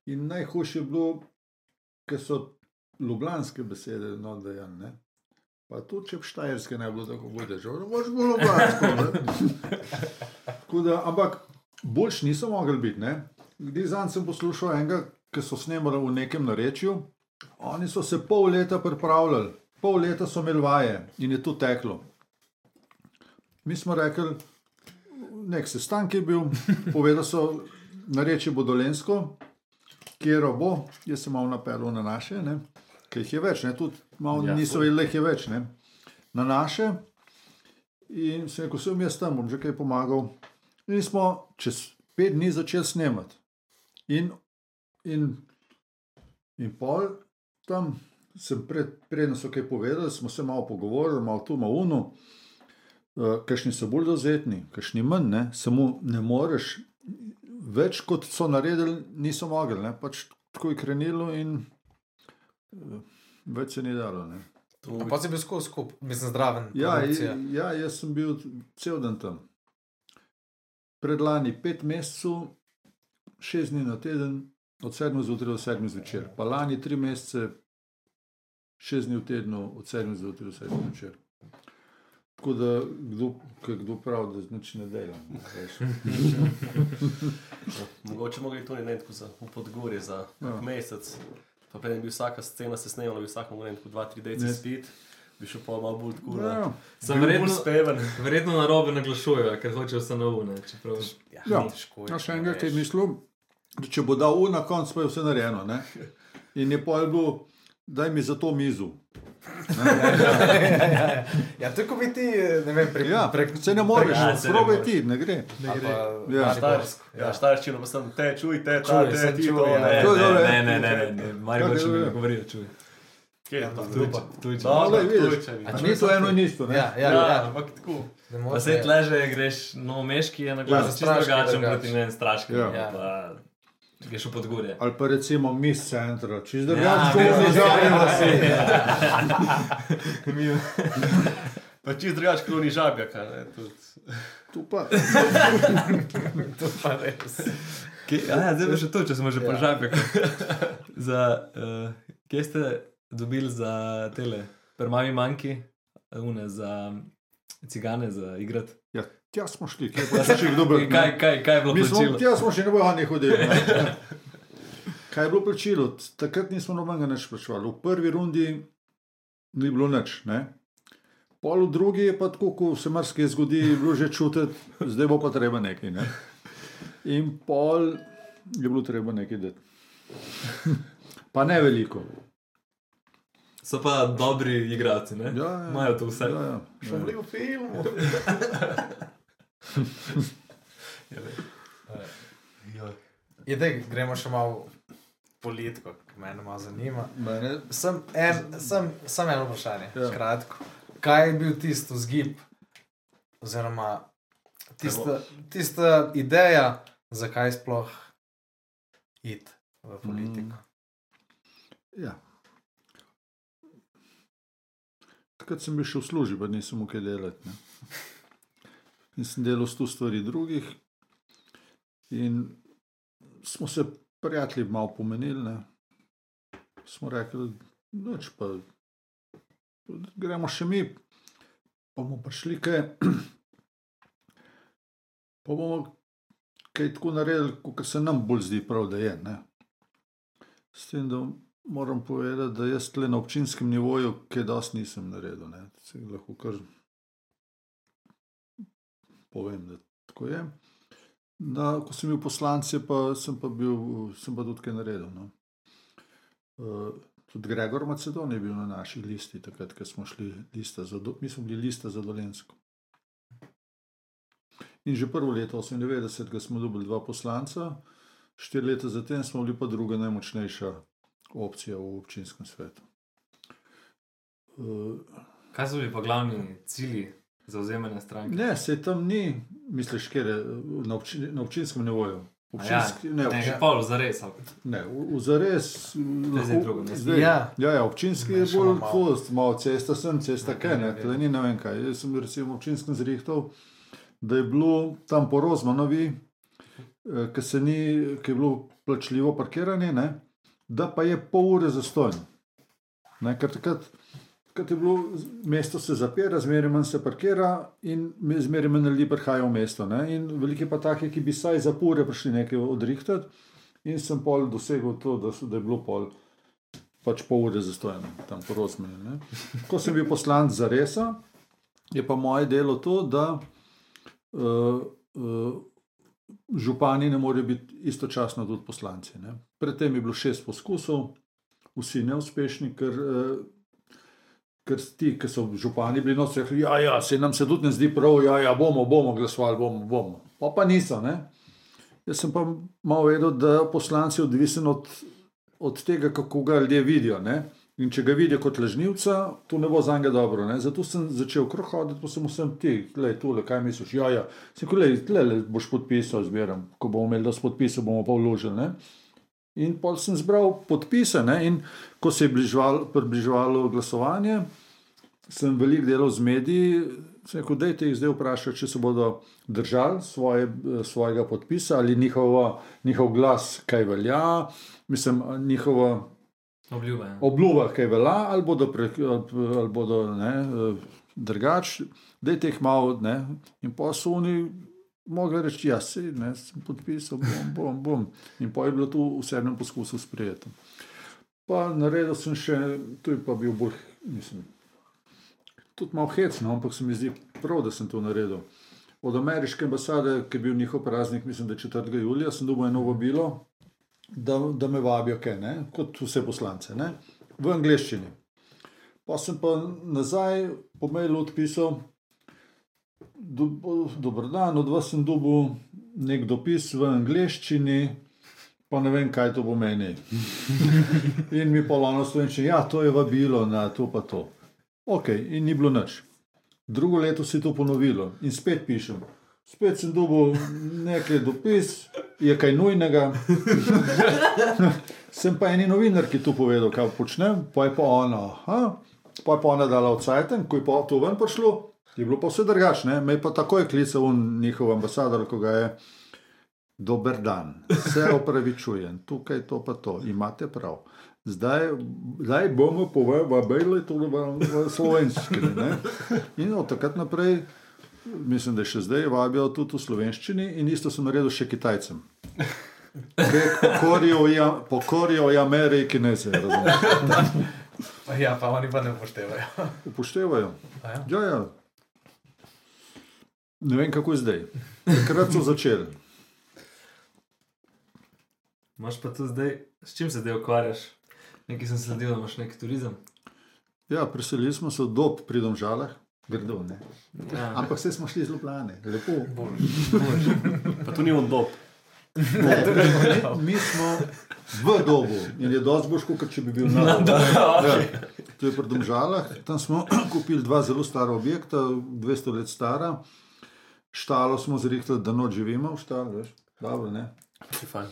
In najhujše je bilo, ker so ljubljanske besede, no da je. Ne? Pa tudi če štajerske ne bo tako bude, že boš bolj ljubljansko. Da, ampak boljš niso mogli biti. zanj sem poslušal enega, ki so snemali v nekem narečju, Oni so se pol leta pripravljali, pol leta so imeli vaje in je to teklo. Mi smo rekli, nek sestanek je bil, povedali so, nareči bo dolensko, kjer bo, jaz sem malo napeljal na naše, ne, ker jih je več, ne, tudi malo Ja, niso vedeli, jih je več, ne, na naše. In sem rekel, sem jaz tam, bom že kaj pomagal. In smo čez pet dni začeli snemati. In, in, in pol tam sem pred, predno so kaj povedali, smo se malo pogovorili, malo tu, malo uno. Uh, Kajšni so bolj dovzetni, kajšni manj, ne? samo ne moreš. Več kot so naredili, niso mogli, ne? pač tako je krenilo in uh, več se ni dalo. Ne? To A Pa si bil skozi skup, mislim, zdraven. Ja, i- ja, jaz sem bil cel dan tam. Predlani pet mesecev, šest dni na teden, od 7 zjutraj do 7 zvečer. Pa lani tri mesece, šest dni v tednu, od 7 zjutraj do 7 zvečer. Tako da, kdo, kdo pravi, da nič ne delam. ne, veš. Mogoče mogli to ne tako za podgorje za Ja. ja. mesec. Pa preden bi vsaka scena se snemala, bi vsak mogel tako dva, tri deci Ne. spiti, bi šel pa malo bolj tako. Ja, Ja. Sem verjetno, speven. verjetno na robe naglašujejo, ker hočejo vse na. Čeprav... Ja, Ja. težko je, Ja, še ne enkrat je mislil, da če bo dal u na koncu, pa je vse narejeno. Ne? In je pa je bilo, daj mi za to mizo. ja, ja, ja. ja, tako bi ti, ne vem, prek, Ja, prek, se ne moreš, Ja, ja, se ne probaj moreš. ti, ne gre. Ne gre. Ja. Štajersko. Ja, štajerščino pa sem te, čuj, te, ta, Čuj, te, sem ti, čuj, to, ja. ne. To je dobro, ne, ne, ne, ne, ne. Marijo Kako še je mi bilo? ne govorijo, čuj. Kje je to? Tuj- Tujče. No, Glej, da, vidiš. tujčani. A Pa če ni to sem- eno in isto. Ne? Ja, ja, Ja, ja. ampak tako. Ne Pa moreš, se ja. tle že greš, no, meški je na Ja, glasu, za čisto Straški je drugačen drugače. proti ne straški. Ja. Ja. Pa greš v podgorje. Ali pa recimo mis centra, čez Ja, drugače, vem, kot vem. vasi. Pa čist drugač kroni žabjaka. Ne, tudi. Tu pa. To pa res. Kje, a, ja, zdaj pa še to, če smo že Ja. ja. požabili. za, uh, kje ste dobili za tele, prmavi manjki, une, za cigane, za igrati? Ja, tja smo šli, kje pa še kdo bil. Kaj, kaj, kaj je bilo Mi smo, plačilo? tja smo še ne bojo hodili. Ne? Kaj je bilo plačilo? Takrat nismo nobenega več plačevali. V prvi rundi ni bilo nič. Ne? Pol v drugi je pa tako, ko se marsikaj zgodi, je bilo že čutiti, zdaj bo pa treba nekaj. Ne? In pol je bilo treba nekaj dati. Pa ne veliko. So pa dobri igralci, ne? Ja, ja. Imajo to vse. Ja, ja. Šel v filmu. Je, dej, gremo še malo politiko, ki me malo zanima. Mene, Sem, en, sem, sem eno vprašanje, Ja. ja. kratko. Kaj je bil tisti vzgib, oziroma tista, tista ideja, zakaj sploh iti v politiko? ja. Takrat sem bil še v službi, pa nisem mogel kaj delati. Ne? In sem delal s tu stvari drugih. In smo se prijatelji malo pomenili. Ne? Smo rekli, noč pa gremo še mi, pa bomo prišli kaj. Pa bomo kaj tako naredili, kot se nam bolj zdi prav, da je. Ne? S tem, da moram povedati, da jaz tle na občinskem nivoju, kaj dosti nisem naredil. Ne? Lahko kar povem, da tako je. Da, ko sem bil poslanec, pa, sem, pa bil, sem pa tudi kaj naredil. No. Uh, Tudi Gregor Macedon je bil na naši listi, takrat, ko smo šli lista za, mi smo bili lista za Dolensko. In že prvo leto, 98, ko smo dobili dva poslanca, štiri leta zatem smo bili pa druga najmočnejša opcija v občinskem svetu. Uh, Kaj so bili pa glavni cilji zauzemanja stranke? Ne, se tam ni, misliš, kjer je na, obči, na občinskem nivoju. Občinski, ja, ne, Ne, obči, že pol zares. ne, v, v zares. zdaj drugo mesto. Ja. ja, ja, občinski je Mešamo bolj tako, malo cesta sem, cesta kaj, ne, ne, ne. tle ni ne vem kaj. Jaz sem recimo v občinskem zrihtal, da je bilo tam po Rozmanovi, ki se ni, ki je bilo plačljivo parkiranje, ne, da pa je pol ure zastojno. Ne, ker takrat, takrat je bilo, mesto se zapira, zmeraj manj se parkira in me- zmeraj manj ljudi prihaja v mesto. Ne, in veliki pa taki, ki bi saj za pol ure prišli nekaj odrihtati. In sem pol dosegel to, da, so, da je bilo pol pač pol ure zastojeno, tam po Rozmanu. Ko sem bil poslan za resa, je pa moje delo to, da uh, uh, župani ne morejo biti istočasno tudi poslanci. Ne. Predtem je bilo šest poskusov, vsi neuspešni, ker, uh, ker ti, ki so župani bili noč rekli, ja, ja, se nam se tudi ne zdi prav, ja, ja bomo, bomo glasovali, bomo, bomo. Pa pa niso. Ne. Jaz sem pa malo vedel, da poslanci odvisen od, od tega, kako ga ljudje vidijo. Ne? In če ga vidijo kot lažnivca, to ne bo za njega dobro. Ne? Zato sem začel krog hoditi, pa sem vsem ti, gledaj, tole, kaj misliš. Ja, ja. Sem rekel, gledaj, boš podpisal, zbieram. Ko bomo imeli dosti podpisov, bomo pa vložili. Ne? In pol sem zbral podpise, ne? in ko se je približevalo glasovanje, sem veliko delal z mediji. Sem rekel, dajte jih zdaj vprašati, če se bodo držali svoje, svojega podpisa ali njihovo, njihov glas, kaj velja, mislim, njihova Obljuba. ja. obljuba, kaj velja, ali bodo, pre, ali bodo ne, drugač, dajte jih malo. Ne, in pa so oni mogli reči, ja, se, ne, sem podpisal, bom, bom, bom. In pa je bilo to v sedmem poskusu sprejeto. Pa naredil sem še, tu je pa bil bolj, mislim, tudi malo hecno, ampak se mi zdi prav, da sem to naredil. Od ameriške ambasade, ki je bil njihov praznik, mislim, da je 4. julija, sem dobil eno vabilo, da, da me vabijo, kaj, ne, kot vse poslance, ne, v angleščini. Pa sem pa nazaj po mailu odpisal, do, dober dan, od vas sem dobil nek dopis v angleščini, pa ne vem, kaj to pomeni. In mi polovno slovenčino, ja, to je vabilo na to pa to. Ok, in ni bilo nič. Drugo leto se je to ponovilo in spet pišem. Spet sem dobil nekaj dopis, je kaj nujnega. sem pa eni novinar, ki tu povedal, kaj počnem, pa je pa ona. Aha, pa je pa ona dala odsajten, ko je pa to ven prišlo, je bilo pa vse drugačne. Me je pa takoj klical njihov ambasador, ko ga je. Dober dan, se opravičujem, tukaj to pa to, imate prav. Zdaj, zdaj bomo povabili tudi v, v slovenščini. ne. In od takrat naprej, mislim, da še zdaj vabijo tudi v slovenščini, in isto sem naredil še Kitajcem. Pokorijo, ja, pokorijo je Ameriki, ne se razumem. Ja, pa oni pa ne upoštevajo. Upoštevajo. A Ja. Ja, ja. Ne vem, kako je zdaj. Takrat so začeli. Imaš pa tu zdaj, s čim se zdaj ukvarjaš? Nekaj sem sledil, da imaš neki turizem. Ja, preselili smo se od dob pri domžalah, grdo, ne. Ja. Ampak vse smo šli z Ljubljane, lepo. Pa tu ni on dob. Mi smo v dobu in je dosti boš, kot če bi bil na dobu. Ja. To je pri Domžalah. Tam smo kupili dva zelo stara objekta, 200 let stara. Štalo smo zrihtali, da noč živimo v štali, veš. Dobro, ne? Si fajn.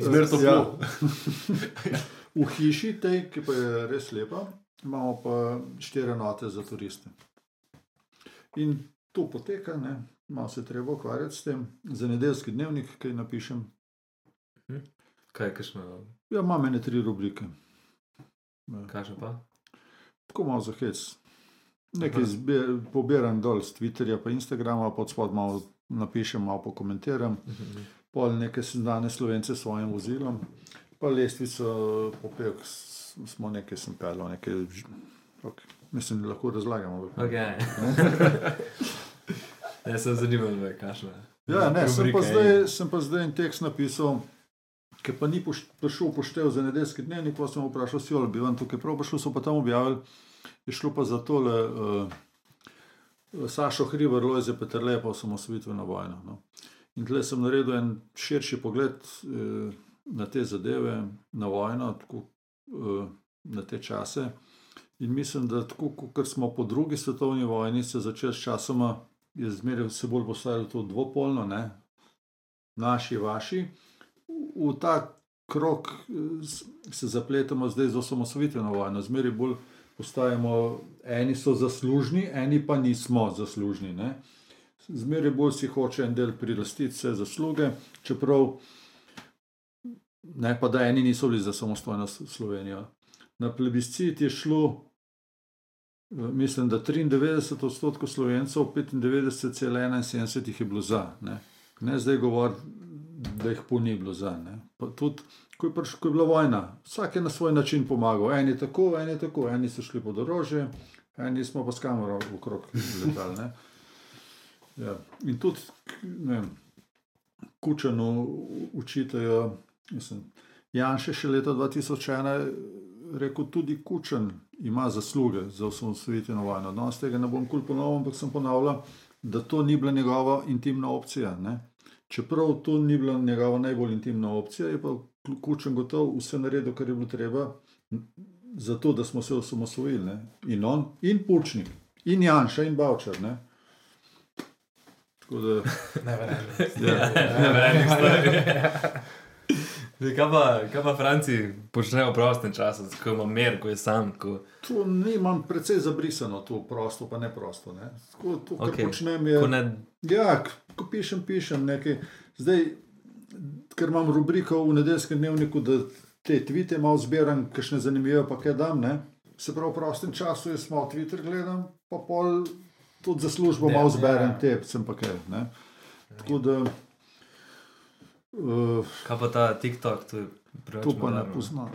Zmer to Ja. V hiši, tej, ki pa je res lepa, imamo pa štiri note za turiste. In to poteka, ne? malo se treba ukvarjati s tem. Za nedeljski dnevnik, kaj napišem. Kaj, kakšno, Ja, imam ene tri rubrike. kaže pa? Tako malo za hec. Nekaj zbir, pobiram dol z Twitterja, pa Instagrama, pod spod malo napišem, malo pokomentiram. Pol nekaj sem danes slovence s svojim vozilom, pa lestvico popevk s- smo nekaj sem pelal, nekaj, ž- ok, mislim, da lahko razlagamo. Okay. Jaz sem zanimal, kakšno je. Ja, ne, sem pa, zdaj, sem pa zdaj en tekst napisal, ki pa ni poš- prišel poštev za nedeljski dnevnik, pa sem vprašal, si ali bi vam tukaj prav prišel, so pa tam objavili, je šlo pa za tole uh, Sašo Hriber, Lojze Petrle, pa osamosvojitveno vojno. No. In tle sem naredil en širši pogled uh, na te zadeve, na vojno, tako, uh, na te čase. In mislim, da tako kot smo po drugi svetovni vojni se začeli s časoma, je zmeraj vse bolj postajalo to dvopolno, ne? naši, vaši. V, ta krok eh, se zapletamo zdaj z osamosvojitveno vojno, zmeraj bolj postajamo, eni so zaslužni, eni pa nismo zaslužni. Ne? Zmeraj bolj si hoče en del prilastiti vse zasluge, čeprav ne pa da eni niso bili za samostojno Slovenijo. Na plebiscit je šlo, eh, mislim, da 93 odstotkov slovencev, 95,71 jih je bilo za. Ne, ne zdaj govoriti, da jih pol ni bilo za. Tudi, ko je, priš, ko je bila vojna, vsak je na svoj način pomagal. Eni tako, eni tako, eni so šli pod orožje, eni smo pa s kamero okrog letali. ne. Ja. In tudi, ne vem, Kučanu učitajo, mislim, Janša še leta 2001 je rekel, tudi Kučan ima zasluge za osamosvojitveno vojno. Danes tega ne bom kul ponovil, ampak sem ponavljal, da to ni bila njegova intimna opcija. Ne? Čeprav to ni bila njegova najbolj intimna opcija, je pa Kučan gotov vse naredil, kar je bilo treba, zato da smo se osamosvojili. Ne? In on, in Pučnik, in Janša, in Bavčar. Ne? Tako da, Ne verjamem. ja. Ne verjamem, stari. Zdaj, Kaj pa, kaj pa Franci počnejo v prostem času, ko ima mir, ko je sam? Ko... To nimam precej zabrisano, to prosto, pa ne prosto. Ne. Tako, to, kar okay. počnem, je. Ko ne, Ja, ko pišem, pišem nekaj. Zdaj, ker imam rubriko v nedeljskem dnevniku, da te tvite malo zbiram, kakšne zanimive pa kaj dam. Ne. Se pravi, v prostem času jaz malo Twitter gledam, pa pol tudi za službo Ja, malo zberem ja. te, sem pa kaj. Ne. Tako da. Uh, kaj pa ta TikTok, to je preveč To pa ne moderno. poznam.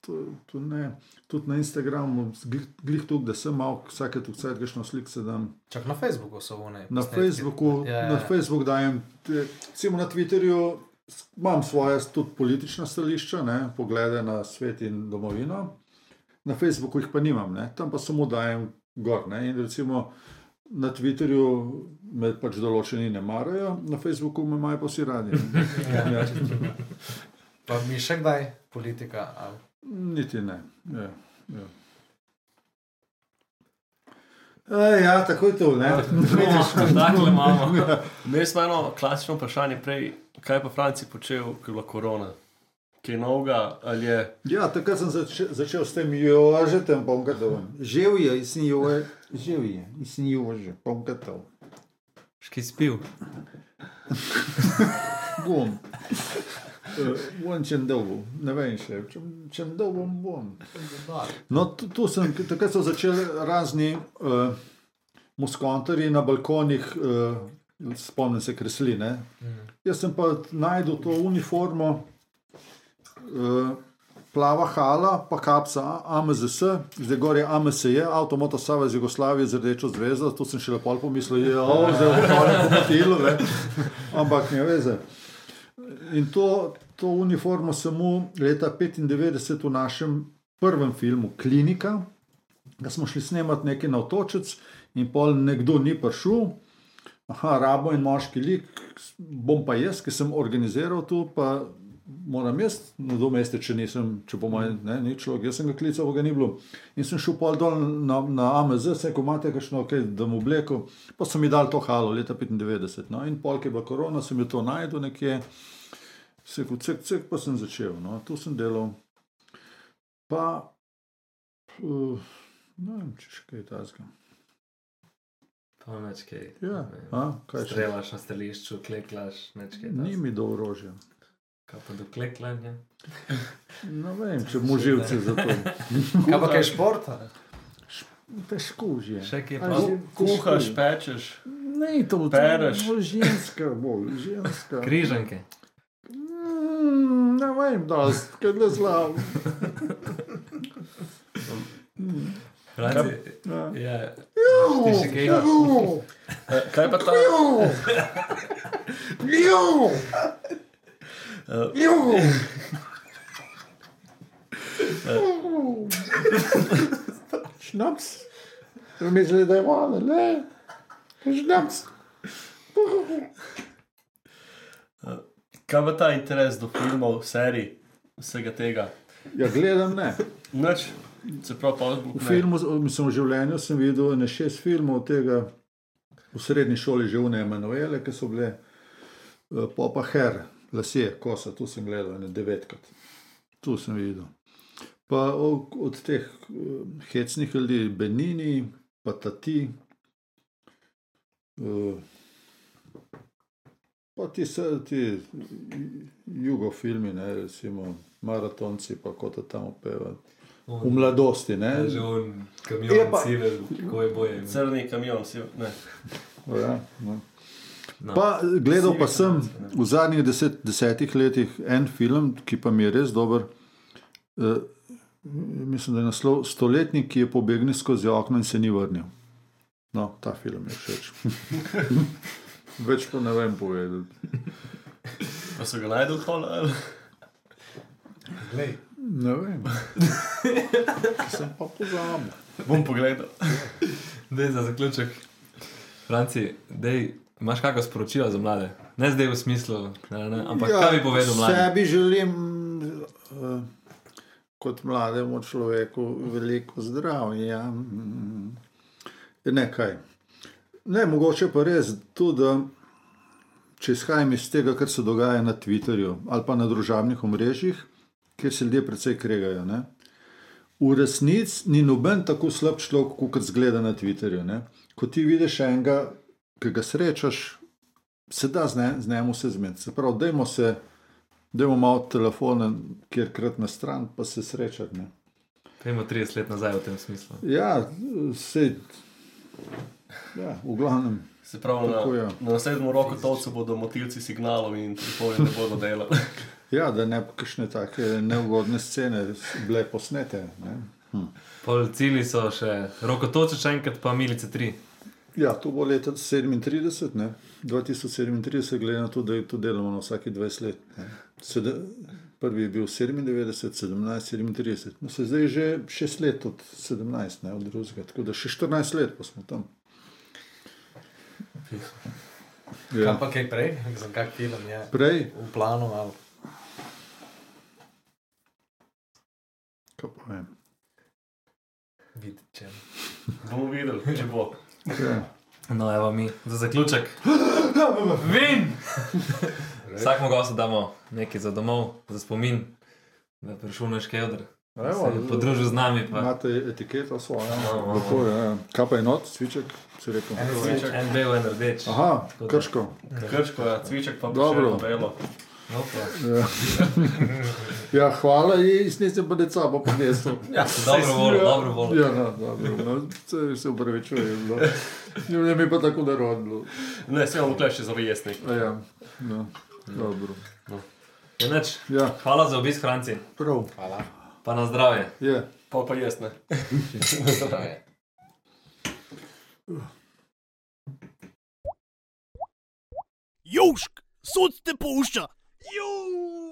To, to ne. Tudi na Instagramu, glih, tukaj, da sem malo, vsake tu cajt, kakšno sliko se dam. Čak na Facebooku so one. Na posnetki. Facebooku, Ja, ja, na ja. Facebook dajem, te- recimo na Twitterju imam svoje tudi politična stališča, ne, poglede na svet in domovino. Na Facebooku jih pa nimam, ne, tam pa samo dajem gor. Ne, in recimo na Twitterju me pač določeni ne marajo, na Facebooku me imajo pa vsi radi. Ja. Ja. Pa mi še kdaj politika? Ali? Niti ne. Ja, ja. E, ja, tako je to. Ne? Takle imamo. Imeli smo eno klasično vprašanje prej, kaj je pa Franci počel, ko je bila korona. Kaj je novega, ali je Ja, takrat sem začel, začel s tem jožetem, bom ga dal. Živ je, in sem jože, živ je, in sem jože, bom ga dal. Ški spil. Bom. Uh, bom čem dolgo, ne vem še, čem dolgo bom. No, tu, tu sem, takrat so začeli razni uh, muskontarji na balkonih, uh, spomnim se kresline. Jaz sem pa najdel to uniformo, plava hala, pa kapsa AMZS, zdaj gor je AMSJ, Avtomoto Sava iz Jugoslavije z rdečo zvezdo, tu sem še lepo pomislil, da je zdaj v pomotilo, ampak ne veze. In to, to uniformo mu leta 95 v našem prvem filmu Klinika, da smo šli snemati nekaj na otočec in pol nekdo ni prišel. Aha, rabo in moški lik, bom pa jaz, ki sem organiziral to, pa moram jaz nadomestiti, če nisem, če po mojem, ne, ni človek, jaz sem ga klical, pa ga ni bilo. In sem šel pol dol na, na AMZ, se ko imate kakšno, okay, da mu obleko, pa so mi dali to halo leta 95. No, in pol, ki je bila korona, sem jo to najdel nekje, se kot cek, cek, pa sem začel, no, tu sem delal. Pa, uh, ne vem, če še kaj tazga. Pa neč kaj. Ja, Ne a, kaj še? Strelaš na stališču, kleklaš, neč kaj. Ni mi do orožja. Kaj pa do kleklanja? Ne vem, če mu živci za to. Kaj pa kaj športa? Težko že. Še kaj pa? že- kuhaš, pečeš, Ne, to Pereš. bo ženska, bolj ženska. Križanke. Mm, ne vem, da je le zlav. Franci, Ja. še kaj? Eh, kaj pa ta, Uh, Šnaps. Mislili, da je malo, ne. Šnaps. kaj pa ta interes do filmov, serij, vsega tega? Ja, gledam ne. Noč, se pravi, pa V filmu, mislim, v življenju sem videl ne šest filmov, tega v srednji šoli že vne Emanuele, ki so bile, eh, popa her, lasje, kosa, tu sem gledal, ne devetkrat. Tu sem videl. Pa od teh eh, hecnih ljudi, Benini, pa Tati, eh, pa ti, se- ti jugofilmi, ne, recimo maratonci, pa kot tam opeva. V mladosti, ne? Že on, Je kamion, pa- civel, kako je boje. Crni kamion, si, ne. Ja, no. No. Pa gledal pa sem v zadnjih deset, desetih letih en film, ki pa mi je res dober. Uh, mislim, da je naslov Stoletnik, ki je pobegnil skozi okno in se ni vrnil. No, ta film je všeč. Več pa ne vem povedati. Pa so ga najdel hol, ali? Glej, Ne vem. Sem pa pozabil. Bom pogledal. Dej za zaključek. Franci, dej, imaš kakšno sporočilo za mlade? Ne zdaj v smislu, ne, ne, ampak ja, kaj bi povedal mladim? Sebi želim, uh, kot mlademu človeku, veliko zdravja. Mm. Ne kaj. Ne, mogoče pa res tudi, da če izhajam iz tega, kar se dogaja na Twitterju ali pa na družabnih omrežjih, kjer se ljudje precej kregajo. Ne? V resnici ni noben tako slab človek, kot zgleda na Twitterju. Ne? Ko ti vidiš enega, ki ga srečaš, se da z, ne, z njim vse zmeti. Se pravi, dajmo se, dajmo malo telefona, kjerkrat na stran, pa se srečati. Ne? Pejmo 30 let nazaj v tem smislu. Ja, se. Ja, v glavnem. Se pravi, Tako, ja. na, na naslednjem roku tovcu bodo motilci signalov in telefoni ne bodo delali. Ja, da ne bi kakšne take neugodne scene bile posnete. Ne? Pol cilji so še rokotoče, še enkrat pa milice 3. Ja, to bo leta 37, ne? 2037, glede na to, da to delamo na vsake 20 let. Ne? Sede, prvi je bil 97, 17, 37, no se zdaj že 6 let od 17, ne, od drugega, tako da še 14 let pa smo tam. ja. Pa kaj prej, za kak film je Prej, v planu ali kaj pa vem. videti. Če. Bomo videli, če bo. Ja. No, evo mi, za zaključek. Vin! Vsakmu gostu damo nekaj za domov, za spomin, da je prišel naš je podružil z nami. Pa. Imate etiketo svojo. No, Lepo, ja, ja. Kaj pa je not, cviček, si rekel. En Cviček. En bel, en rdeč. Aha, krško. Krško, ja, cviček pa Dobro. še belo. Opa. Ja. ja, hvala, jaz nisem pa deca, pa ponesel. Ja, dobro voljo, dobro voljo. Ja, no, dobro, no, se, se upravičujem. No. Ne mi pa tako narodilo. Ne, se tukaj še za vjesnik. Ja, no, dobro. Ja, nič. Ja, Hvala za obisk, Franci. prav, Hvala. Pa na zdravje. je. Pa pa jaz ne. Zdravje. Južk, sod te pušča. You!